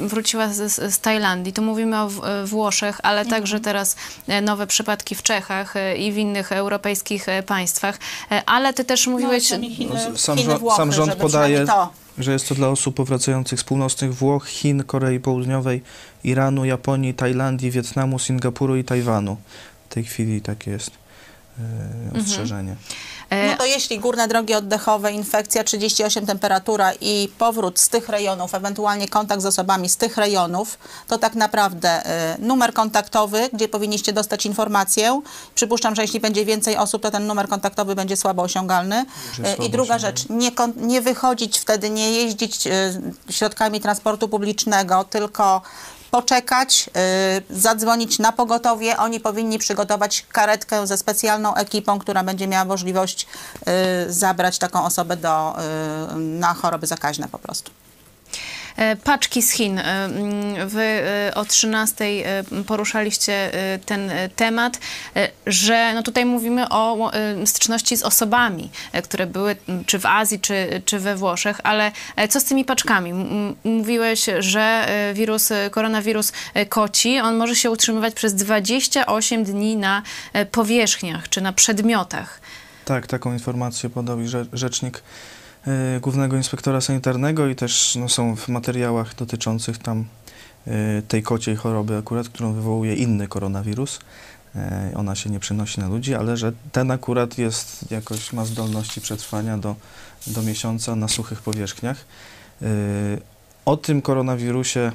wróciła z, z- Tajlandii. Tu mówimy o w- Włoszech, ale Mhm. także teraz e, nowe przypadki w Czechach e, i w innych europejskich e, państwach. Ale ty też mówiłeś... No, Chiny, No, sam, Chiny, rząd, Włochy, sam rząd podaje, to. że jest to dla osób powracających z północnych Włoch, Chin, Korei Południowej, Iranu, Japonii, Tajlandii, Wietnamu, Singapuru i Tajwanu. W tej chwili takie jest yy, ostrzeżenie. e, No to jeśli górne drogi oddechowe, infekcja 38 temperatura i powrót z tych rejonów, ewentualnie kontakt z osobami z tych rejonów, to tak naprawdę y, numer kontaktowy, gdzie powinniście dostać informację. Przypuszczam, że jeśli będzie więcej osób, to ten numer kontaktowy będzie słabo osiągalny. Będzie Y, I słabo druga osiągalny. rzecz, nie, kon- nie wychodzić wtedy, nie jeździć środkami transportu publicznego, tylko poczekać, y, zadzwonić na pogotowie. Oni powinni przygotować karetkę ze specjalną ekipą, która będzie miała możliwość y, zabrać taką osobę do, y, na choroby zakaźne po prostu. E, Paczki z Chin. E, mm, Wy e, o 13 e, poruszaliście ten temat, że no tutaj mówimy o styczności z osobami, które były czy w Azji, czy, czy we Włoszech, ale co z tymi paczkami? Mówiłeś, że wirus, koronawirus koci, on może się utrzymywać przez 28 dni na powierzchniach, czy na przedmiotach. Tak, taką informację podał rzecznik Głównego Inspektora Sanitarnego i też no, są w materiałach dotyczących tam y, tej kociej choroby akurat, którą wywołuje inny koronawirus. Y, ona się nie przenosi na ludzi, ale że ten akurat jest jakoś ma zdolności przetrwania do, do miesiąca na suchych powierzchniach. O tym koronawirusie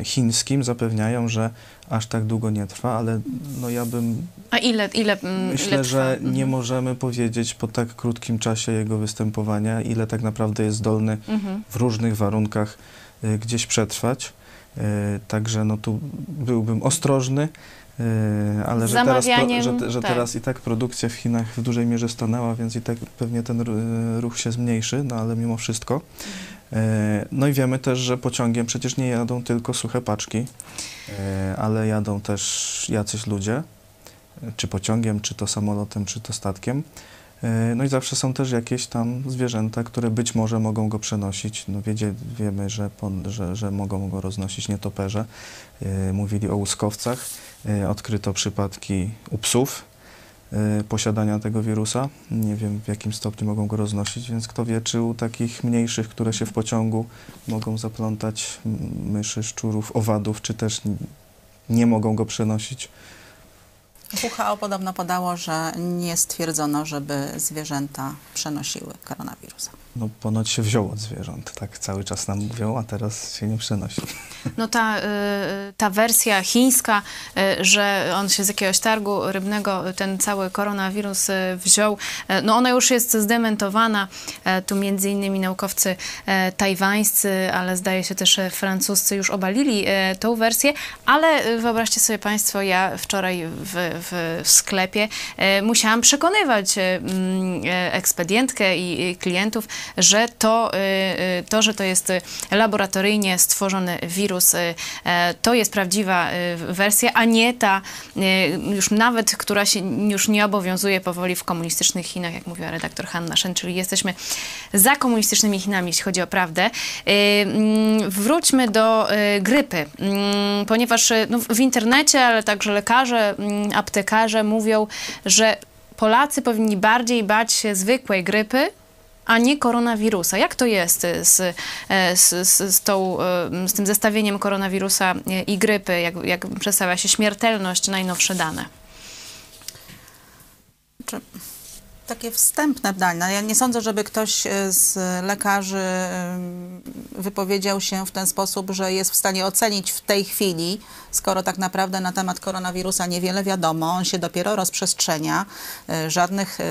y, chińskim zapewniają, że aż tak długo nie trwa, ale no ja bym A ile, ile, mm, ile Myślę, trwa? że nie Mhm. możemy powiedzieć po tak krótkim czasie jego występowania, ile tak naprawdę jest zdolny Mhm. w różnych warunkach y, gdzieś przetrwać. Y, także no tu byłbym ostrożny, ale że teraz, że, że tak. teraz i tak produkcja w Chinach w dużej mierze stanęła, więc i tak pewnie ten ru- ruch się zmniejszy, no ale mimo wszystko. Y, No i wiemy też, że pociągiem przecież nie jadą tylko suche paczki, y, ale jadą też jacyś ludzie, czy pociągiem, czy to samolotem, czy to statkiem. E, No i zawsze są też jakieś tam zwierzęta, które być może mogą go przenosić. No wiemy, że, że, że mogą go roznosić nietoperze. E, Mówili o łuskowcach. E, Odkryto przypadki u psów e, posiadania tego wirusa. Nie wiem, w jakim stopniu mogą go roznosić, więc kto wie, czy u takich mniejszych, które się w pociągu mogą zaplątać, myszy, szczurów, owadów, czy też nie mogą go przenosić. WHO podobno podało, że nie stwierdzono, żeby zwierzęta przenosiły koronawirusa. No ponoć się wziął od zwierząt, tak cały czas nam mówią, a teraz się nie przenosi. No ta, y, ta wersja chińska, y, że on się z jakiegoś targu rybnego ten cały koronawirus y, wziął, y, no ona już jest zdementowana. E, Tu między innymi naukowcy e, tajwańscy, ale zdaje się też e, francuscy już obalili tą wersję, ale y, wyobraźcie sobie Państwo, ja wczoraj w, w, sklepie, musiałam przekonywać mm, ekspedientkę i klientów, że to, e, e, to, że to jest laboratoryjnie stworzony wirus, e, e, to jest prawdziwa wersja, a nie ta już nawet, która się już nie obowiązuje powoli w komunistycznych Chinach, jak mówiła redaktor Hanna Shen, czyli jesteśmy za komunistycznymi Chinami, jeśli chodzi o prawdę. Mm, Wróćmy do grypy, Mm, ponieważ no, w internecie, ale także lekarze, mm, aptekarze mówią, że Polacy powinni bardziej bać się zwykłej grypy, a nie koronawirusa. Jak to jest z, e, z, z, z, tą, e, z tym zestawieniem koronawirusa i grypy? Jak, jak przedstawia się śmiertelność, najnowsze dane? Czy takie wstępne dane. Ja nie sądzę, żeby ktoś e, z lekarzy wypowiedział się w ten sposób, że jest w stanie ocenić w tej chwili, skoro tak naprawdę na temat koronawirusa niewiele wiadomo, on się dopiero rozprzestrzenia, e, żadnych e,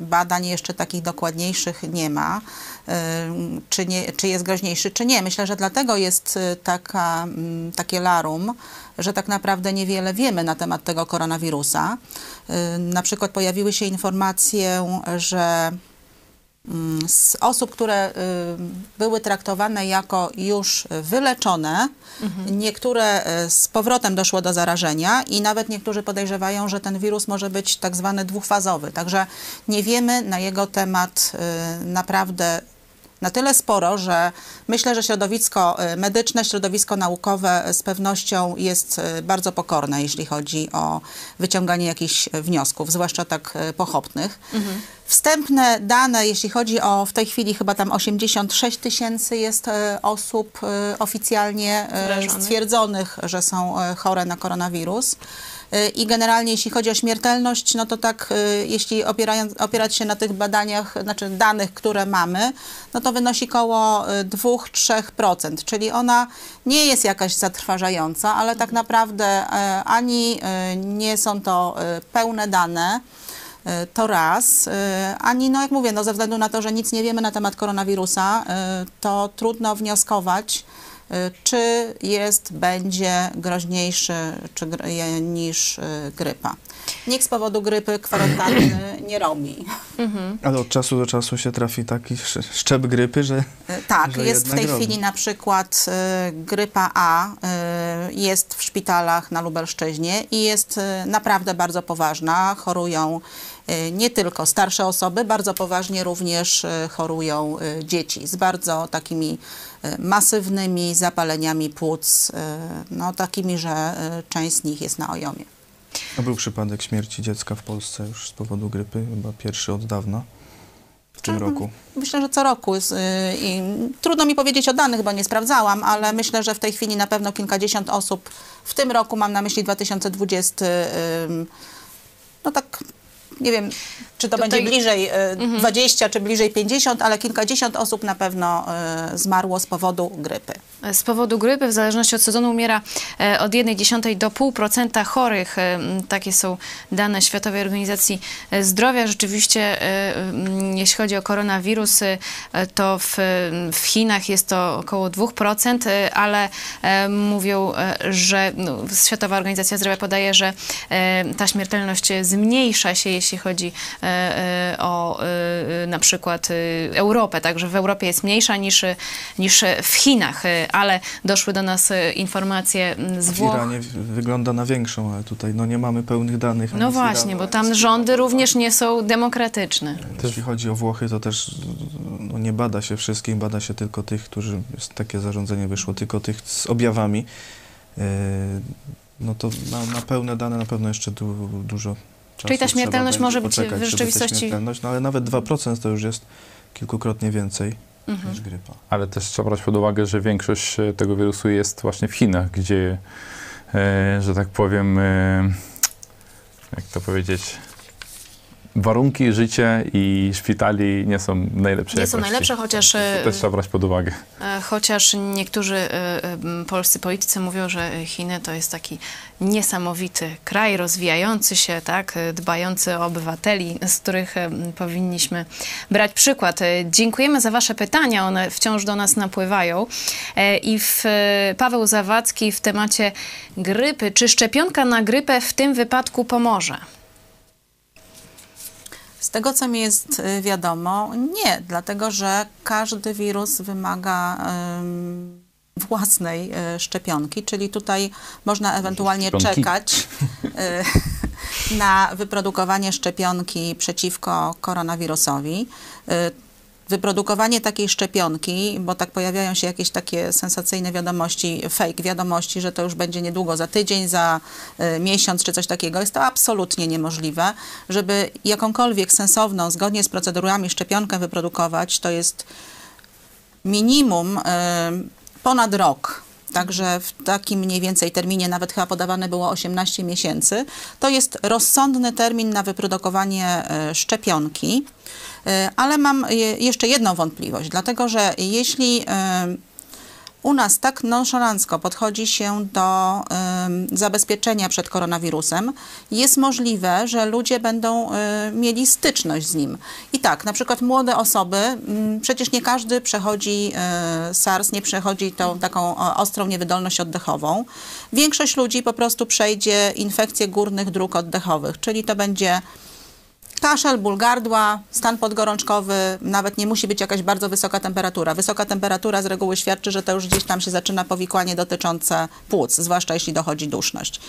badań jeszcze takich dokładniejszych nie ma, e, czy, nie, czy jest groźniejszy, czy nie. Myślę, że dlatego jest taka, mm, takie larum, że tak naprawdę niewiele wiemy na temat tego koronawirusa. Na przykład pojawiły się informacje, że z osób, które y, były traktowane jako już wyleczone, niektóre y, z powrotem doszło do zarażenia i nawet niektórzy podejrzewają, że ten wirus może być tak zwany dwufazowy. Także nie wiemy na jego temat y, naprawdę na tyle sporo, że myślę, że środowisko y, medyczne, środowisko naukowe z pewnością jest y, bardzo pokorne, jeśli chodzi o wyciąganie jakichś wniosków, zwłaszcza tak y, pochopnych. Wstępne dane, jeśli chodzi o w tej chwili chyba tam 86 tysięcy jest osób oficjalnie stwierdzonych, że są chore na koronawirus. I generalnie jeśli chodzi o śmiertelność, no to tak, e, jeśli opierając, opierać się na tych badaniach, znaczy danych, które mamy, no to wynosi koło e, 2-3%, czyli ona nie jest jakaś zatrważająca, ale tak naprawdę e, ani nie są to pełne dane, To raz. Ani, no jak mówię, no ze względu na to, że nic nie wiemy na temat koronawirusa, to trudno wnioskować, czy jest, będzie groźniejszy czy je- niż e, grypa. Nikt z powodu grypy kwarantanny nie robi. Ale od czasu do czasu się trafi taki sz- szczep grypy, że E, Tak, Że jest w tej robi. chwili na przykład e, grypa A e, jest w szpitalach na Lubelszczyźnie i jest e, naprawdę bardzo poważna. Chorują e, nie tylko starsze osoby, bardzo poważnie również e, chorują e, dzieci z bardzo takimi masywnymi zapaleniami płuc, no takimi, że część z nich jest na ojomie. no, był przypadek śmierci dziecka w Polsce już z powodu grypy, chyba pierwszy od dawna w tym Mhm. roku. Myślę, że co roku. y, I trudno mi powiedzieć o danych, bo nie sprawdzałam, ale myślę, że w tej chwili na pewno kilkadziesiąt osób w tym roku, mam na myśli 2020, ym, no tak, nie wiem, czy to Tutaj- będzie bliżej y, 20 czy bliżej 50, ale kilkadziesiąt osób na pewno y, zmarło z powodu grypy. Z powodu grypy, w zależności od sezonu, umiera e, od 1,1 do 0,5% chorych. E, Takie są dane Światowej Organizacji e, Zdrowia. Rzeczywiście, e, jeśli chodzi o koronawirus, e, to w, w Chinach jest to około 2%, e, ale e, mówią, e, że no, Światowa Organizacja Zdrowia podaje, że e, ta śmiertelność zmniejsza się, jeśli chodzi e, e, o e, na przykład e, Europę. Także w Europie jest mniejsza niż, niż w Chinach, e, ale doszły do nas e, informacje z W Włoch. Iranie w- wygląda na większą, ale tutaj no, nie mamy pełnych danych. No właśnie, Iranu, bo tam rządy również nie są demokratyczne. Jeśli chodzi o Włochy, to też no, nie bada się wszystkich, bada się tylko tych, którzy, takie zarządzenie wyszło, tylko tych z objawami. No to na, na pełne dane na pewno jeszcze du, dużo czasu Czyli ta śmiertelność może być w rzeczywistości- śmiertelność, No ale nawet 2% to już jest kilkukrotnie więcej Mhm. niż grypa. Ale też trzeba brać pod uwagę, że większość e, tego wirusu jest właśnie w Chinach, gdzie, e, że tak powiem, e, jak to powiedzieć, warunki życia i szpitali nie są najlepsze. Nie są jakości. najlepsze, chociaż, To e, też trzeba brać pod uwagę. E, Chociaż niektórzy e, polscy politycy mówią, że Chiny to jest taki niesamowity kraj, rozwijający się, tak, dbający o obywateli, z których powinniśmy brać przykład. Dziękujemy za Wasze pytania, one wciąż do nas napływają. I w, Paweł Zawadzki w temacie grypy. Czy szczepionka na grypę w tym wypadku pomoże? Z tego, co mi jest y, wiadomo, nie, dlatego że każdy wirus wymaga ym, własnej y, szczepionki, czyli tutaj można ewentualnie czekać y, na wyprodukowanie szczepionki przeciwko koronawirusowi. Wyprodukowanie takiej szczepionki, bo tak pojawiają się jakieś takie sensacyjne wiadomości, fake wiadomości, że to już będzie niedługo, za tydzień, za y, miesiąc czy coś takiego, jest to absolutnie niemożliwe. Żeby jakąkolwiek sensowną, zgodnie z procedurami szczepionkę wyprodukować, to jest minimum y, ponad rok. Także w takim mniej więcej terminie, nawet chyba podawane było 18 miesięcy, to jest rozsądny termin na wyprodukowanie y, szczepionki. Y, Ale mam jeszcze jedną wątpliwość, dlatego że jeśli y, u nas tak nonszalancko podchodzi się do ym, zabezpieczenia przed koronawirusem, jest możliwe, że ludzie będą mieli styczność z nim. I tak, na przykład młode osoby, mm, przecież nie każdy przechodzi SARS, nie przechodzi tą taką ostrą niewydolność oddechową. Większość ludzi po prostu przejdzie infekcję górnych dróg oddechowych, czyli to będzie Kaszel, ból gardła, stan podgorączkowy, nawet nie musi być jakaś bardzo wysoka temperatura. Wysoka temperatura z reguły świadczy, że to już gdzieś tam się zaczyna powikłanie dotyczące płuc, zwłaszcza jeśli dochodzi duszność.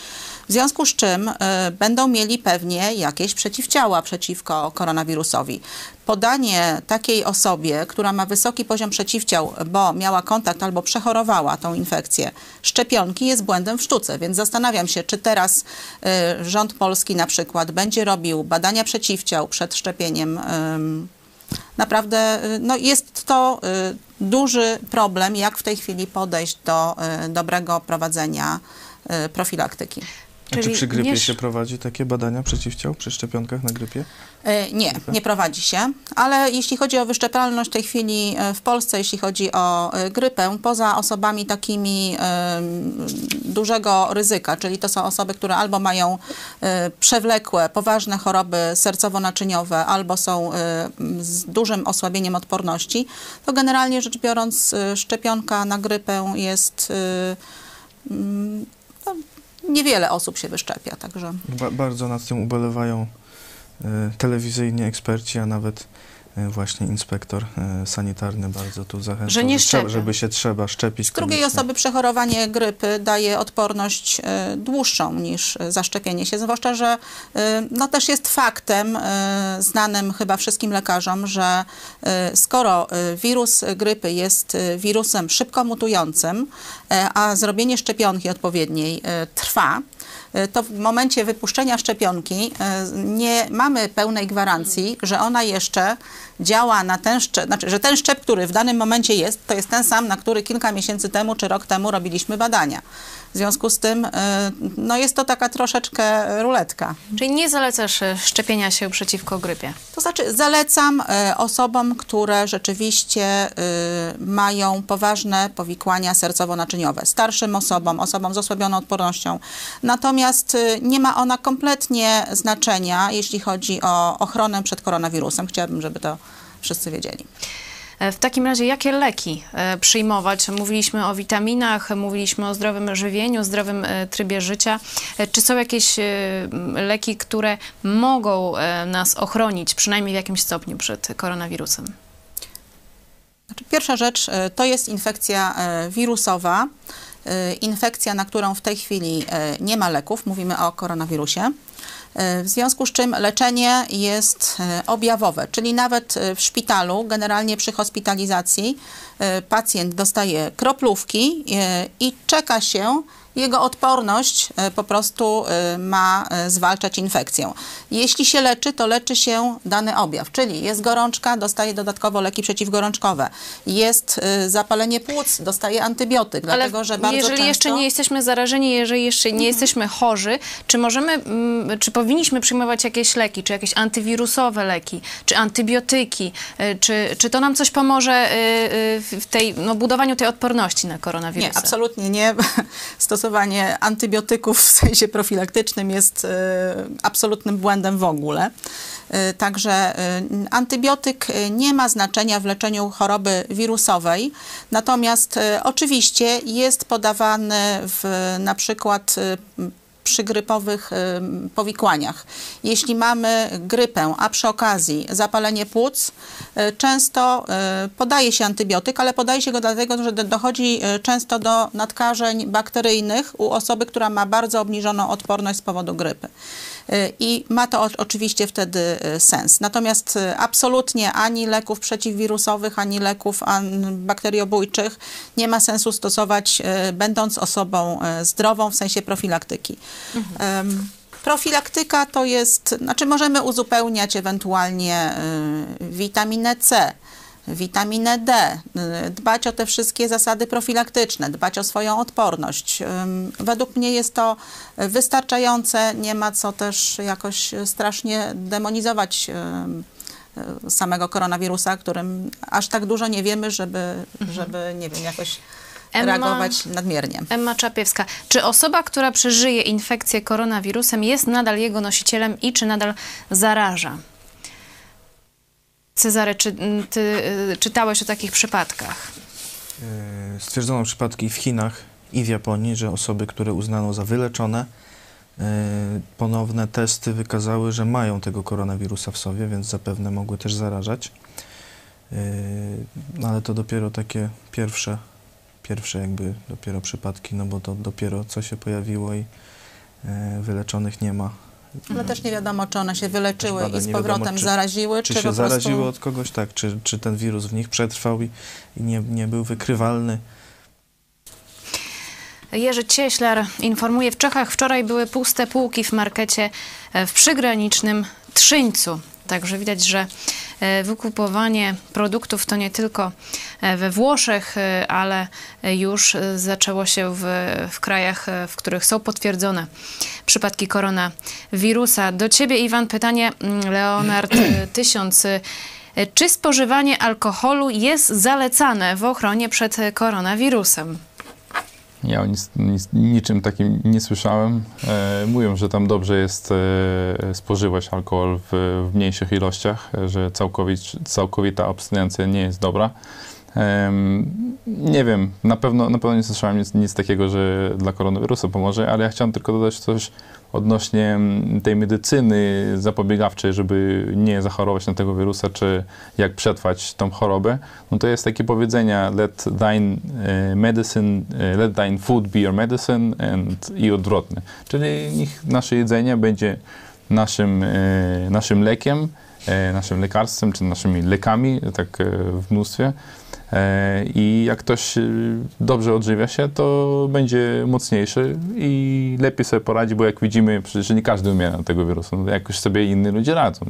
W związku z czym y, będą mieli pewnie jakieś przeciwciała przeciwko koronawirusowi. Podanie takiej osobie, która ma wysoki poziom przeciwciał, bo miała kontakt albo przechorowała tą infekcję, szczepionki jest błędem w sztuce, więc zastanawiam się, czy teraz y, rząd polski na przykład będzie robił badania przeciwciał przed szczepieniem. ym, Naprawdę y, no jest to y, duży problem, jak w tej chwili podejść do y, dobrego prowadzenia y, profilaktyki. A czy Czyli przy grypie nie się prowadzi takie badania przeciwciał przy szczepionkach na grypie? E, Nie, nie prowadzi się, ale jeśli chodzi o wyszczepalność w tej chwili e, w Polsce, jeśli chodzi o e, grypę, poza osobami takimi dużego ryzyka, czyli to są osoby, które albo mają przewlekłe, poważne choroby sercowo-naczyniowe, albo są z dużym osłabieniem odporności, to generalnie rzecz biorąc szczepionka na grypę jest niewiele osób się wyszczepia, także... Ba bardzo nad tym ubolewają e, telewizyjni eksperci, a nawet właśnie inspektor e, sanitarny bardzo tu zachęca, Że nie trzeba, szczepia. żeby się trzeba szczepić. Z drugiej koniecznie. osoby przechorowanie grypy daje odporność e, dłuższą niż e, zaszczepienie się, zwłaszcza, że e, no, też jest faktem e, znanym chyba wszystkim lekarzom, że e, skoro e, wirus grypy jest e, wirusem szybko mutującym, e, a zrobienie szczepionki odpowiedniej e, trwa, e, to w momencie wypuszczenia szczepionki e, nie mamy pełnej gwarancji, że ona jeszcze działa na ten szczep, znaczy, że ten szczep, który w danym momencie jest, to jest ten sam, na który kilka miesięcy temu czy rok temu robiliśmy badania. W związku z tym, e, no jest to taka troszeczkę ruletka. Czyli nie zalecasz e, szczepienia się przeciwko grypie? To znaczy, zalecam e, osobom, które rzeczywiście mają poważne powikłania sercowo-naczyniowe, starszym osobom, osobom z osłabioną odpornością. Natomiast nie ma ona kompletnie znaczenia, jeśli chodzi o ochronę przed koronawirusem. Chciałabym, żeby to wszyscy wiedzieli. W takim razie, jakie leki e, przyjmować? Mówiliśmy o witaminach, mówiliśmy o zdrowym żywieniu, zdrowym e, trybie życia. E, Czy są jakieś leki, które mogą nas ochronić, przynajmniej w jakimś stopniu, przed koronawirusem? Znaczy, pierwsza rzecz to jest infekcja wirusowa, infekcja, na którą w tej chwili nie ma leków, mówimy o koronawirusie. E, W związku z czym leczenie jest e, objawowe, czyli nawet e, w szpitalu, generalnie przy hospitalizacji, pacjent dostaje kroplówki i czeka się, jego odporność e, po prostu e, ma e, zwalczać infekcję. Jeśli się leczy, to leczy się dany objaw, czyli jest gorączka, dostaje dodatkowo leki przeciwgorączkowe. Jest zapalenie płuc, dostaje antybiotyk, dlatego że bardzo jeżeli często... jeszcze nie jesteśmy zarażeni, jeżeli jeszcze nie jesteśmy chorzy, czy możemy, mm, czy powinniśmy przyjmować jakieś leki, czy jakieś antywirusowe leki, czy antybiotyki, czy, czy to nam coś pomoże w tej, no, budowaniu tej odporności na koronawirusa? Nie, absolutnie nie. Stosowanie antybiotyków w sensie profilaktycznym jest e, absolutnym błędem w ogóle. E, Także e, antybiotyk nie ma znaczenia w leczeniu choroby wirusowej, natomiast oczywiście jest podawany w na przykład przy grypowych e, powikłaniach. Jeśli mamy grypę, a przy okazji zapalenie płuc, e, często e, podaje się antybiotyk, ale podaje się go dlatego, że do- dochodzi często do nadkażeń bakteryjnych u osoby, która ma bardzo obniżoną odporność z powodu grypy. E, I ma to o- oczywiście wtedy e, sens. Natomiast e, absolutnie ani leków przeciwwirusowych, ani leków bakteriobójczych nie ma sensu stosować, będąc osobą zdrową w sensie profilaktyki. Em, Profilaktyka to jest, znaczy możemy uzupełniać ewentualnie y, witaminę C, witaminę D, dbać o te wszystkie zasady profilaktyczne, dbać o swoją odporność. Według mnie jest to wystarczające, nie ma co też jakoś strasznie demonizować y, samego koronawirusa, którym aż tak dużo nie wiemy, żeby, żeby nie wiem, jakoś Emma- reagować nadmiernie. Emma Czapiewska. Czy osoba, która przeżyje infekcję koronawirusem jest nadal jego nosicielem i czy nadal zaraża? Cezary, czy mm, ty y, czytałeś o takich przypadkach? E, Stwierdzono przypadki w Chinach i w Japonii, że osoby, które uznano za wyleczone, e, ponowne testy wykazały, że mają tego koronawirusa w sobie, więc zapewne mogły też zarażać. E, No ale to dopiero takie pierwsze, pierwsze jakby dopiero przypadki, no bo to dopiero co się pojawiło i wyleczonych nie ma. Ale też nie wiadomo, czy one się wyleczyły bada- i z nie wiadomo, powrotem czy- zaraziły, Czy czy, się po prostu... zaraziły od kogoś, tak, czy, czy ten wirus w nich przetrwał i, i nie, nie był wykrywalny. Jerzy Cieślar informuje, w Czechach wczoraj były puste półki w markecie e, w przygranicznym Trzyńcu. Także widać, że e, wykupowanie produktów to nie tylko e, we Włoszech, e, ale już zaczęło się w, w krajach, w których są potwierdzone przypadki koronawirusa. Do ciebie, Iwan, pytanie mm, Leonard e, Tysiąc. E, Czy spożywanie alkoholu jest zalecane w ochronie przed koronawirusem? Ja o nic, nic, niczym takim nie słyszałem. E, mówią, że tam dobrze jest e, spożywać alkohol w, w mniejszych ilościach, e, że całkowit, całkowita abstynencja nie jest dobra. Nie wiem, na pewno, na pewno nie słyszałem nic, nic takiego, że dla koronawirusa pomoże, ale ja chciałem tylko dodać coś odnośnie tej medycyny zapobiegawczej, żeby nie zachorować na tego wirusa, czy jak przetrwać tą chorobę. No to jest takie powiedzenie let thine e, medicine, e, let thine food be your medicine and i odwrotnie. Czyli niech nasze jedzenie będzie naszym, e, naszym lekiem, naszym lekarstwem, czy naszymi lekami, tak w mnóstwie. E, I jak ktoś e, dobrze odżywia się, to będzie mocniejszy i lepiej sobie poradzi, bo jak widzimy, przecież nie każdy umiera tego wirusa. No, jakoś sobie inni ludzie radzą.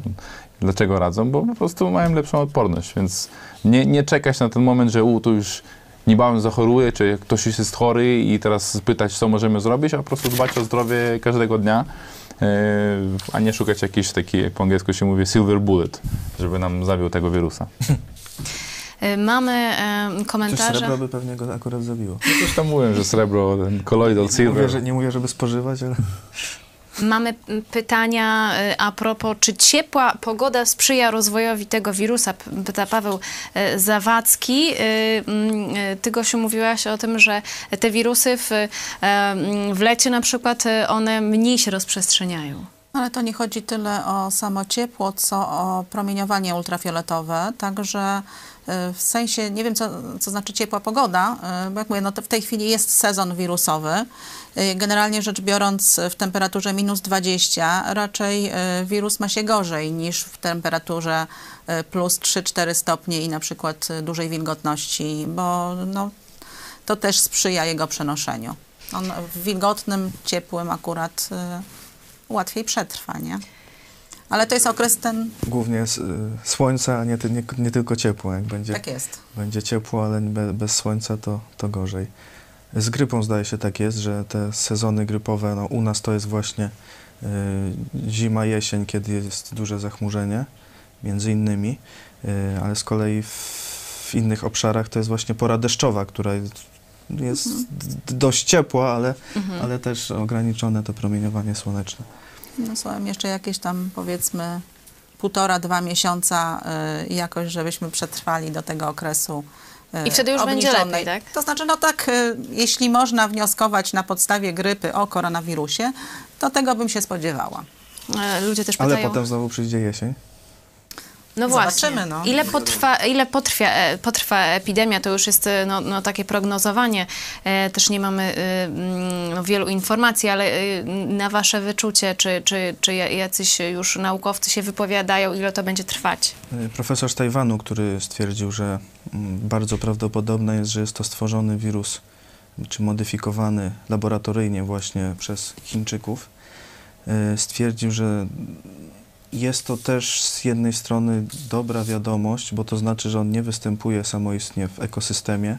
Dlaczego radzą? Bo po prostu mają lepszą odporność, więc nie, nie czekać na ten moment, że u, tu już niebawem zachoruje, czy ktoś już jest chory i teraz spytać, co możemy zrobić, a po prostu dbać o zdrowie każdego dnia, e, a nie szukać jakiejś takiej, po angielsku się mówi, silver bullet, żeby nam zabił tego wirusa. Y, Mamy e, Coś komentarze. srebra by pewnie go akurat zabiło. No Coś tam mówią, że srebro, ten colloidal Nie mówię, silver. że, nie mówię, żeby spożywać, ale Mamy pytania y, a propos, czy ciepła pogoda sprzyja rozwojowi tego wirusa? Pyta Paweł y, Zawadzki. Mm, Ty, Gosiu, mówiłaś o tym, że te wirusy w, w lecie na przykład one mniej się rozprzestrzeniają. Ale to nie chodzi tyle o samo ciepło, co o promieniowanie ultrafioletowe, także w sensie, nie wiem co, co znaczy ciepła pogoda, y, bo jak mówię, no w tej chwili jest sezon wirusowy. Y, Generalnie rzecz biorąc w temperaturze minus 20 raczej wirus ma się gorzej niż w temperaturze plus 3-4 stopnie i na przykład dużej wilgotności, bo no, to też sprzyja jego przenoszeniu. On w wilgotnym, ciepłym akurat łatwiej przetrwa, nie? Ale to jest okres ten, Głównie y, słońca, a nie, nie, nie tylko ciepło. Jak będzie, tak jest. będzie ciepło, ale be, bez słońca to, to gorzej. Z grypą zdaje się tak jest, że te sezony grypowe, no u nas to jest właśnie y, zima, jesień, kiedy jest duże zachmurzenie, między innymi, y, ale z kolei w, w innych obszarach to jest właśnie pora deszczowa, która jest, jest d- dość ciepła, ale, ale też ograniczone to promieniowanie słoneczne. No są jeszcze jakieś tam powiedzmy półtora, dwa miesiąca y, jakoś, żebyśmy przetrwali do tego okresu y, I wtedy już będzie lepiej, tak? To znaczy, no tak, y, jeśli można wnioskować na podstawie grypy o koronawirusie, to tego bym się spodziewała. E, Ludzie też Ale pytają... potem znowu przyjdzie jesień. No Zobaczymy, właśnie. no. Ile, potrwa, ile potrwa, e, potrwa epidemia, to już jest e, no, no, takie prognozowanie. E, też nie mamy e, mm, no, wielu informacji, ale e, na wasze wyczucie, czy, czy, czy jacyś już naukowcy się wypowiadają, ile to będzie trwać? Profesor z Tajwanu, który stwierdził, że mm, bardzo prawdopodobne jest, że jest to stworzony wirus, czy modyfikowany laboratoryjnie właśnie przez Chińczyków, stwierdził, że jest to też z jednej strony dobra wiadomość, bo to znaczy, że on nie występuje samoistnie w ekosystemie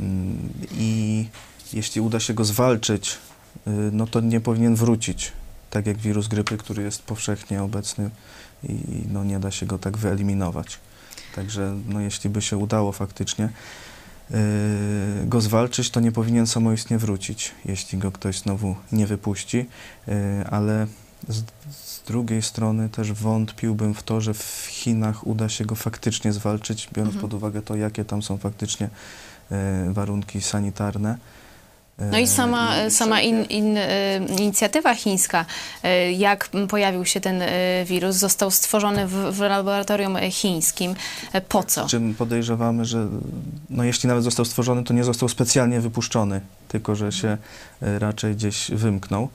Mm, i jeśli uda się go zwalczyć, y, no to nie powinien wrócić, tak jak wirus grypy, który jest powszechnie obecny i no, nie da się go tak wyeliminować. Także no, jeśli by się udało faktycznie yy, go zwalczyć, to nie powinien samoistnie wrócić, jeśli go ktoś znowu nie wypuści, yy, ale z, z drugiej strony też wątpiłbym w to, że w Chinach uda się go faktycznie zwalczyć, biorąc Mhm. pod uwagę to, jakie tam są faktycznie yy, warunki sanitarne. No i sama, i sama in, in, e, inicjatywa chińska, e, jak pojawił się ten e, wirus, został stworzony w, w laboratorium e, chińskim. E, Po co? Czym podejrzewamy, że no jeśli nawet został stworzony, to nie został specjalnie wypuszczony, tylko że się e, raczej gdzieś wymknął.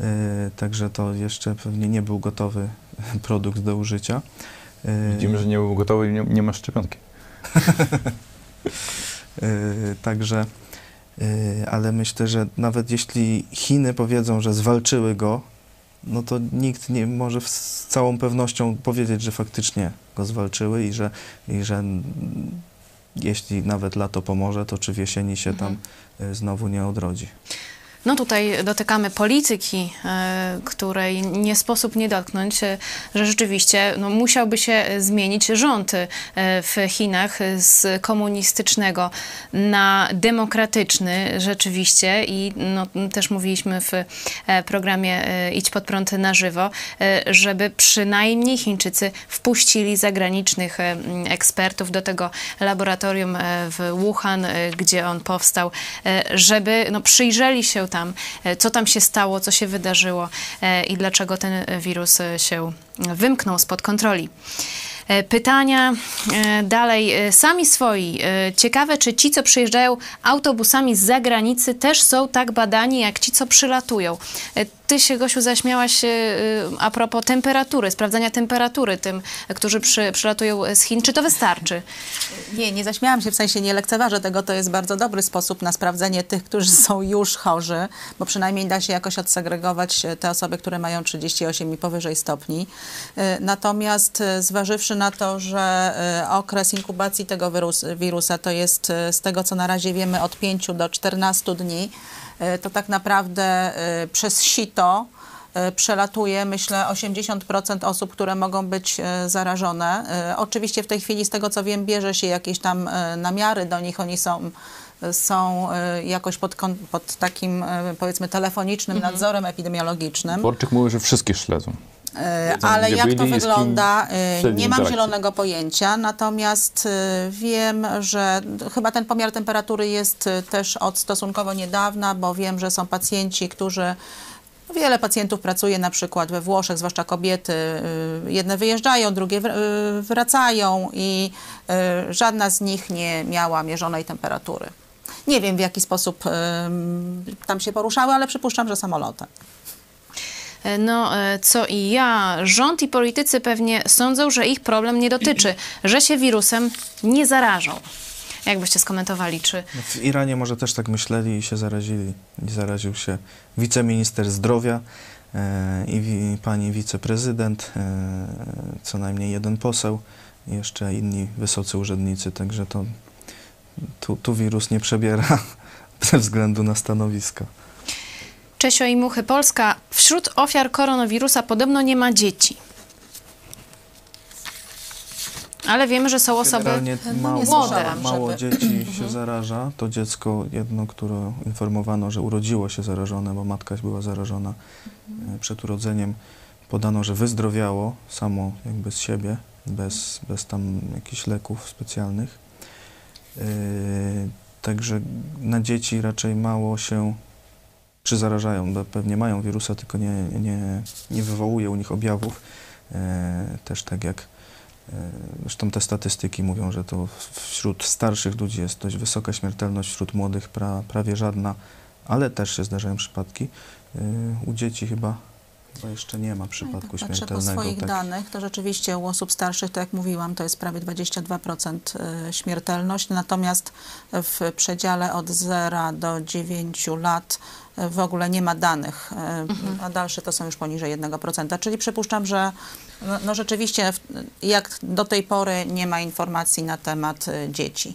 E, Także to jeszcze pewnie nie był gotowy produkt do użycia. E, Widzimy, że nie był gotowy i nie, nie ma szczepionki. e, Także, ale myślę, że nawet jeśli Chiny powiedzą, że zwalczyły go, no to nikt nie może z całą pewnością powiedzieć, że faktycznie go zwalczyły i że, i że jeśli nawet lato pomoże, to czy w jesieni się tam e, znowu nie odrodzi. No tutaj dotykamy polityki, e, której nie sposób nie dotknąć, e, że rzeczywiście no, musiałby się zmienić rząd e, w Chinach z komunistycznego na demokratyczny rzeczywiście i no, też mówiliśmy w programie Idź pod prąd na żywo, żeby przynajmniej Chińczycy wpuścili zagranicznych ekspertów do tego laboratorium w Wuhan, gdzie on powstał, żeby no, przyjrzeli się tam, e, co tam się stało, co się wydarzyło e, i dlaczego ten e, wirus się wymknął spod kontroli. Pytania dalej. Sami swoi. Ciekawe, czy ci, co przyjeżdżają autobusami z zagranicy, też są tak badani, jak ci, co przylatują. Ty się, Gosiu, zaśmiałaś e, e, a propos temperatury, sprawdzania temperatury tym, którzy przy, przylatują z Chin. Czy to wystarczy? Nie, nie zaśmiałam się, w sensie nie lekceważę tego, to jest bardzo dobry sposób na sprawdzenie tych, którzy są już chorzy, bo przynajmniej da się jakoś odsegregować e, te osoby, które mają 38 i powyżej stopni. E, Natomiast e, zważywszy na to, że okres inkubacji tego wirus, wirusa to jest z tego, co na razie wiemy, od 5 do 14 dni, to tak naprawdę e, przez sito e, przelatuje, myślę, 80% osób, które mogą być e, zarażone. E, Oczywiście w tej chwili, z tego co wiem, bierze się jakieś tam e, namiary do nich, oni są są e, jakoś pod, kon- pod takim, e, powiedzmy, telefonicznym nadzorem epidemiologicznym. Dworczyk mówi, że wszystkie śledzą. E, Ale jak to wygląda, e, nie mam zielonego pojęcia, natomiast e, wiem, że chyba ten pomiar temperatury jest też od stosunkowo niedawna, bo wiem, że są pacjenci, którzy Wiele pacjentów pracuje na przykład we Włoszech, zwłaszcza kobiety. Jedne wyjeżdżają, drugie wr- wracają i żadna z nich nie miała mierzonej temperatury. Nie wiem, w jaki sposób tam się poruszały, ale przypuszczam, że samolotem. E, No, e, co i ja, rząd i politycy pewnie sądzą, że ich problem nie dotyczy, że się wirusem nie zarażą. Jak byście skomentowali, czy No w Iranie może też tak myśleli i się zarazili. I zaraził się wiceminister zdrowia e, i wi, pani wiceprezydent, e, co najmniej jeden poseł i jeszcze inni wysocy urzędnicy, także to tu, tu wirus nie przebiera ze względu na stanowiska. Czesio i Muchy Polska wśród ofiar koronawirusa podobno nie ma dzieci. Ale wiemy, że są osoby Generalnie mało, Młode. mało dzieci się zaraża. To dziecko jedno, które informowano, że urodziło się zarażone, bo matka była zarażona e, przed urodzeniem. Podano, że wyzdrowiało samo jakby z siebie, bez, bez tam jakichś leków specjalnych. E, Także na dzieci raczej mało się przyzarażają, bo pewnie mają wirusa, tylko nie, nie, nie wywołuje u nich objawów. E, Też tak jak e, Zresztą te statystyki mówią, że to wśród starszych ludzi jest dość wysoka śmiertelność, wśród młodych pra, prawie żadna, ale też się zdarzają przypadki. Yy, U dzieci chyba, chyba jeszcze nie ma przypadku Patrzę po śmiertelnego. swoich tak. danych, to rzeczywiście u osób starszych, tak jak mówiłam, to jest prawie 22% y, śmiertelność, natomiast w przedziale od 0 do 9 lat w ogóle nie ma danych, y, a dalsze to są już poniżej 1%. Czyli przypuszczam, że no, no rzeczywiście jak do tej pory nie ma informacji na temat y, dzieci.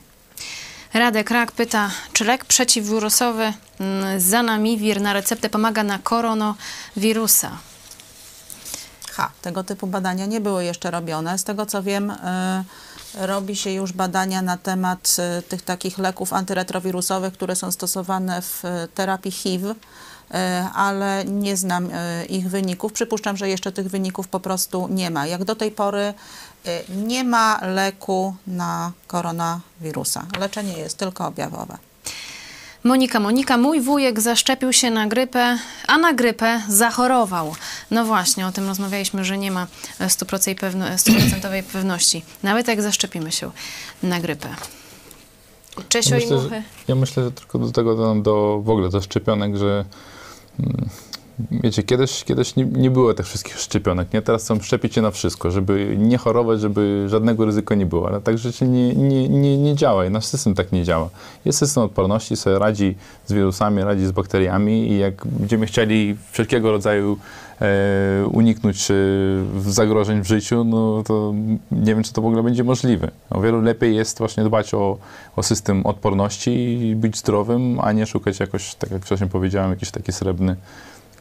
Radek Rak pyta, czy lek przeciwwirusowy mm, Zanamivir na receptę pomaga na koronawirusa? Ha, tego typu badania nie były jeszcze robione. Z tego co wiem, y, robi się już badania na temat y, tych takich leków antyretrowirusowych, które są stosowane w y, terapii HIV, y, ale nie znam ich wyników. Przypuszczam, że jeszcze tych wyników po prostu nie ma. Jak do tej pory nie ma leku na koronawirusa. Leczenie jest tylko objawowe. Monika, Monika, mój wujek zaszczepił się na grypę, a na grypę zachorował. No właśnie, o tym rozmawialiśmy, że nie ma e, stuprocentowej pewno, stuprocentowej pewności. Nawet jak zaszczepimy się na grypę. Czesio i Myślę, Muchy. że, ja myślę, że tylko do tego dodam do w ogóle do szczepionek, że mm, wiecie, kiedyś, kiedyś nie, nie było tych wszystkich szczepionek, nie? Teraz chcą szczepić się na wszystko, żeby nie chorować, żeby żadnego ryzyka nie było, ale tak rzeczy nie, nie, nie, nie działa i nasz system tak nie działa. Jest system odporności, sobie radzi z wirusami, radzi z bakteriami i jak będziemy chcieli wszelkiego rodzaju e, uniknąć e, zagrożeń w życiu, no to nie wiem, czy to w ogóle będzie możliwe. O wiele lepiej jest właśnie dbać o, o system odporności i być zdrowym, a nie szukać jakoś, tak jak wcześniej powiedziałem, jakiś taki srebrny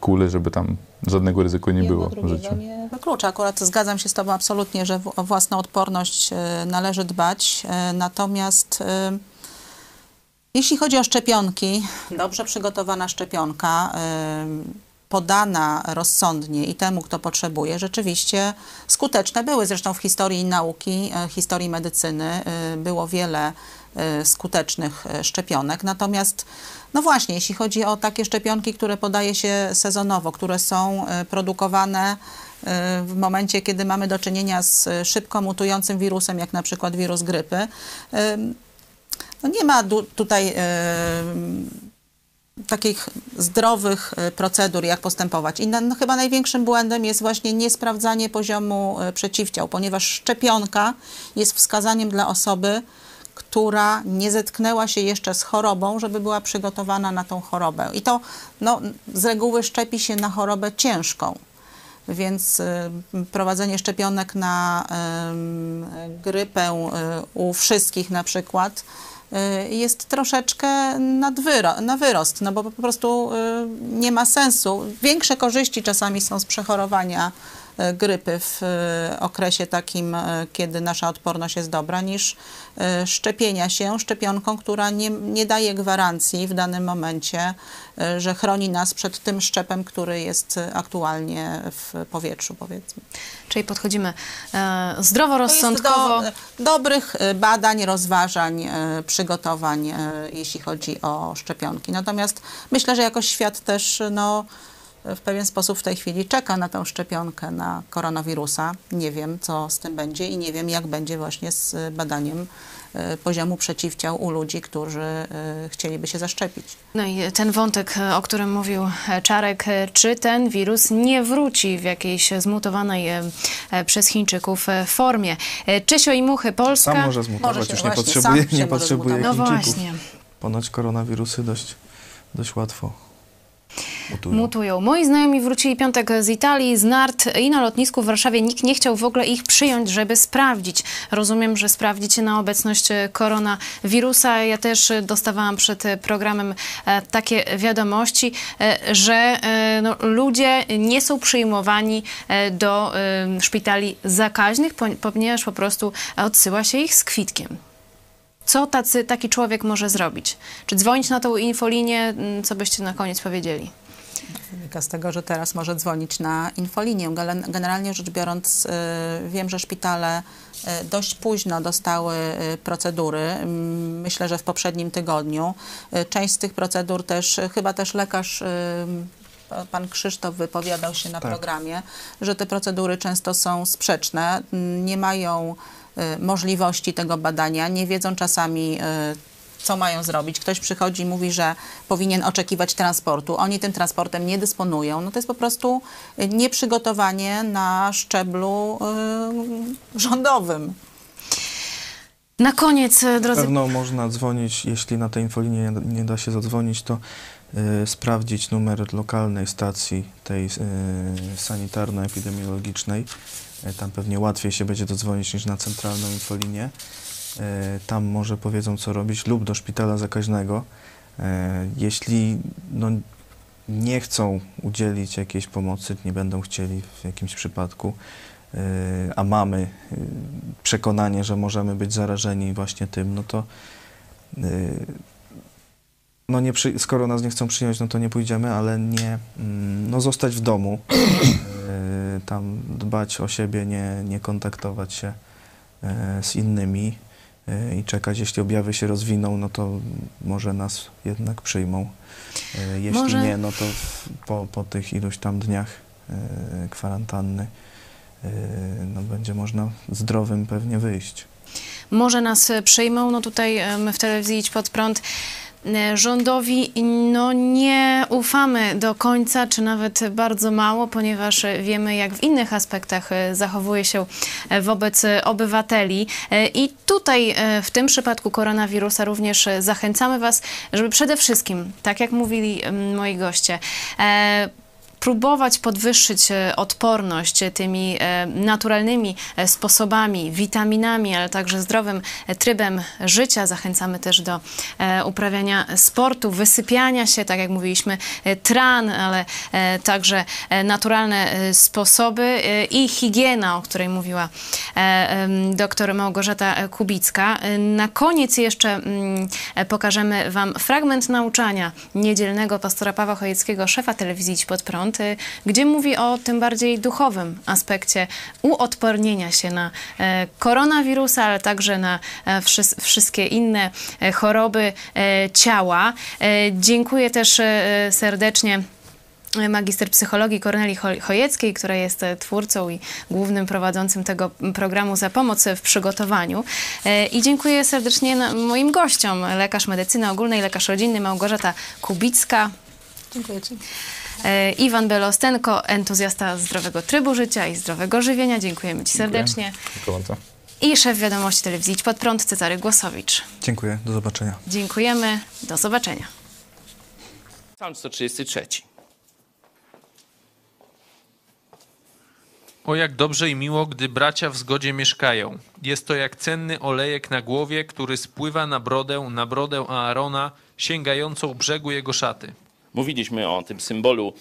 kule, żeby tam żadnego ryzyka nie było w życiu. nie wyklucza. Akurat zgadzam się z Tobą absolutnie, że o własną odporność e, należy dbać. E, natomiast e, jeśli chodzi o szczepionki, dobrze przygotowana szczepionka, podana rozsądnie i temu, kto potrzebuje, rzeczywiście skuteczne były. Zresztą w historii nauki, historii medycyny było wiele skutecznych szczepionek. Natomiast, no właśnie, jeśli chodzi o takie szczepionki, które podaje się sezonowo, które są e, produkowane e, w momencie, kiedy mamy do czynienia z szybko mutującym wirusem, jak na przykład wirus grypy, no nie ma tutaj e, takich zdrowych procedur, jak postępować. I na, no, chyba największym błędem jest właśnie niesprawdzanie poziomu przeciwciał, ponieważ szczepionka jest wskazaniem dla osoby, która nie zetknęła się jeszcze z chorobą, żeby była przygotowana na tą chorobę. I to no, z reguły szczepi się na chorobę ciężką. Więc y, prowadzenie szczepionek na y, grypę y, u wszystkich na przykład y, jest troszeczkę na wyrost, no bo po prostu y, nie ma sensu. Większe korzyści czasami są z przechorowania grypy w y, okresie takim, y, kiedy nasza odporność jest dobra, niż szczepienia się szczepionką, która nie, nie daje gwarancji w danym momencie, że chroni nas przed tym szczepem, który jest aktualnie w powietrzu, powiedzmy. Czyli podchodzimy e, zdroworozsądkowo. do, dobrych badań, rozważań, przygotowań, jeśli chodzi o szczepionki. Natomiast myślę, że jako świat też no, w pewien sposób w tej chwili czeka na tę szczepionkę na koronawirusa. Nie wiem, co z tym będzie i nie wiem, jak będzie właśnie z badaniem e, poziomu przeciwciał u ludzi, którzy e, chcieliby się zaszczepić. No i ten wątek, o którym mówił e, Czarek, czy ten wirus nie wróci w jakiejś zmutowanej przez Chińczyków formie? Czesio i Muchy, Polska. Sam może zmutować, Może się już nie właśnie, potrzebuje, nie potrzebuje No Chińczyków. właśnie. Ponoć koronawirusy dość, dość łatwo mutują. Mutują. Moi znajomi wrócili piątek z Italii, z Nart i na lotnisku w Warszawie nikt nie chciał w ogóle ich przyjąć, żeby sprawdzić. Rozumiem, że sprawdzić na obecność e, koronawirusa. Ja też dostawałam przed programem e, takie wiadomości, e, że no, ludzie nie są przyjmowani do szpitali zakaźnych, poni- ponieważ po prostu odsyła się ich z kwitkiem. Co tacy, taki człowiek może zrobić? Czy dzwonić na tą infolinię? Mm, Co byście na koniec powiedzieli? Wynika z tego, że teraz może dzwonić na infolinię. Generalnie rzecz biorąc, y, wiem, że szpitale y, dość późno dostały y, procedury. Mm, Myślę, że w poprzednim tygodniu. Część z tych procedur też, chyba też lekarz pa- Pan Krzysztof wypowiadał się na Tak. programie, że te procedury często są sprzeczne, mm, nie mają możliwości tego badania, nie wiedzą czasami, y, co mają zrobić. Ktoś przychodzi i mówi, że powinien oczekiwać transportu. Oni tym transportem nie dysponują. No to jest po prostu y, nieprzygotowanie na szczeblu y, rządowym. Na koniec, e, Na drodzy pewno można dzwonić, jeśli na tej infolinię nie, nie da się zadzwonić, to y, sprawdzić numer lokalnej stacji tej y, sanitarno-epidemiologicznej. Y, tam pewnie łatwiej się będzie dodzwonić niż na centralną infolinię. Y, tam może powiedzą, co robić, lub do szpitala zakaźnego. Y, jeśli no, nie chcą udzielić jakiejś pomocy, nie będą chcieli w jakimś przypadku, a mamy przekonanie, że możemy być zarażeni właśnie tym, no to no nie przy, skoro nas nie chcą przyjąć, no to nie pójdziemy, ale nie, mm, no zostać w domu, y, tam dbać o siebie, nie, nie kontaktować się y, z innymi y, i czekać, jeśli objawy się rozwiną, no to może nas jednak przyjmą. Jeśli Może- nie, no to po, po tych iluś tam dniach kwarantanny no będzie można zdrowym pewnie wyjść. może nas e, przyjmą. No tutaj e, my w telewizji Idź Pod Prąd e, rządowi no nie ufamy do końca, czy nawet bardzo mało, ponieważ e, wiemy, jak w innych aspektach e, zachowuje się e, wobec e, obywateli. E, I tutaj e, w tym przypadku koronawirusa również e, zachęcamy Was, żeby przede wszystkim, tak jak mówili moi goście, e, próbować podwyższyć e, odporność e, tymi e, naturalnymi sposobami, witaminami, ale także zdrowym trybem życia. Zachęcamy też do uprawiania sportu, wysypiania się, tak jak mówiliśmy, tran, ale także naturalne sposoby i higiena, o której mówiła doktor Małgorzata Kubicka. Na koniec jeszcze mm, pokażemy Wam fragment nauczania niedzielnego pastora Pawła Chojeckiego, szefa telewizji Pod Prąd, y, gdzie mówi o tym bardziej duchowym aspekcie uodpornienia się na e, koronawirusa, ale także na e, wszys- wszystkie inne e, choroby ciała. Dziękuję też serdecznie magister psychologii Korneli Cho- Chojeckiej, która jest twórcą i głównym prowadzącym tego programu za pomoc w przygotowaniu. I dziękuję serdecznie moim gościom, lekarz medycyny ogólnej, lekarz rodzinny Małgorzata Kubicka, Dziękuję Ci. E, Iwan Belostenko, entuzjasta zdrowego trybu życia i zdrowego żywienia. Dziękujemy Ci serdecznie. Dziękuję. I szef wiadomości telewizji Idź Pod Prąd, Cezary Głosowicz. Dziękuję, do zobaczenia. Dziękujemy, do zobaczenia. Psalm 133. O jak dobrze i miło, gdy bracia w zgodzie mieszkają. Jest to jak cenny olejek na głowie, który spływa na brodę, na brodę Aarona, sięgającą brzegu jego szaty. Mówiliśmy o tym symbolu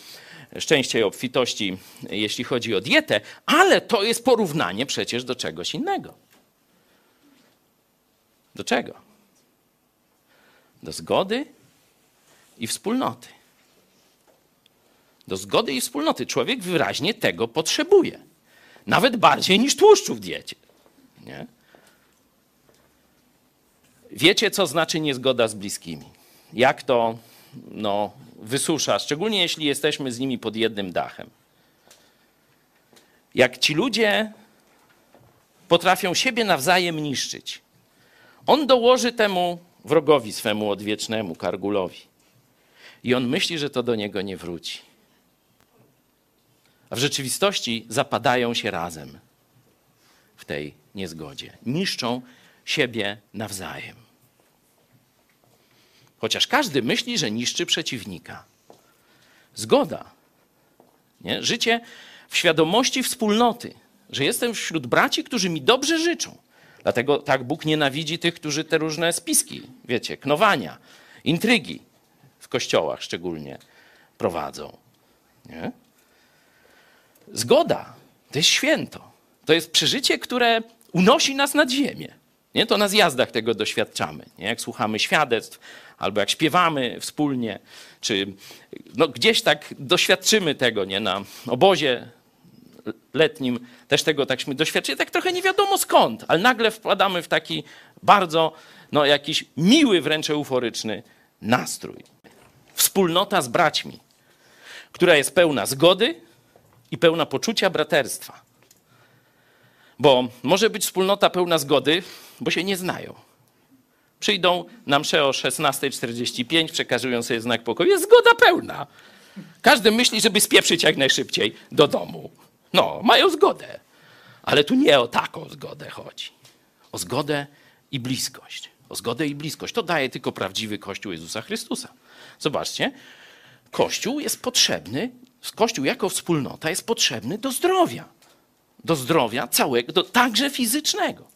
szczęścia i obfitości, jeśli chodzi o dietę, ale to jest porównanie przecież do czegoś innego. Do czego? Do zgody i wspólnoty. Do zgody i wspólnoty. Człowiek wyraźnie tego potrzebuje. Nawet bardziej niż tłuszczu w diecie. Nie? Wiecie, co znaczy niezgoda z bliskimi? Jak to no, wysusza, szczególnie jeśli jesteśmy z nimi pod jednym dachem. Jak ci ludzie potrafią siebie nawzajem niszczyć, on dołoży temu wrogowi swemu odwiecznemu, Kargulowi. I on myśli, że to do niego nie wróci. A w rzeczywistości zapadają się razem w tej niezgodzie. Niszczą siebie nawzajem. Chociaż każdy myśli, że niszczy przeciwnika. Zgoda. Nie? Życie w świadomości wspólnoty, że jestem wśród braci, którzy mi dobrze życzą. Dlatego tak Bóg nienawidzi tych, którzy te różne spiski, wiecie, knowania, intrygi w kościołach szczególnie prowadzą. Nie? Zgoda to jest święto. To jest przeżycie, które unosi nas nad ziemię. Nie? To na zjazdach tego doświadczamy. Nie? Jak słuchamy świadectw, albo jak śpiewamy wspólnie, czy no, gdzieś tak doświadczymy tego, nie? Na obozie letnim też tego takśmy doświadczyli, tak trochę nie wiadomo skąd, ale nagle wpadamy w taki bardzo, no jakiś miły, wręcz euforyczny nastrój. Wspólnota z braćmi, która jest pełna zgody i pełna poczucia braterstwa. Bo może być wspólnota pełna zgody, bo się nie znają. Przyjdą na mszę o 16.45, przekazują sobie znak pokoju. Jest zgoda pełna. Każdy myśli, żeby spieprzyć jak najszybciej do domu. No, mają zgodę. Ale tu nie o taką zgodę chodzi. O zgodę i bliskość. O zgodę i bliskość. To daje tylko prawdziwy Kościół Jezusa Chrystusa. Zobaczcie, Kościół jest potrzebny, Kościół jako wspólnota jest potrzebny do zdrowia. Do zdrowia całego, do, także fizycznego.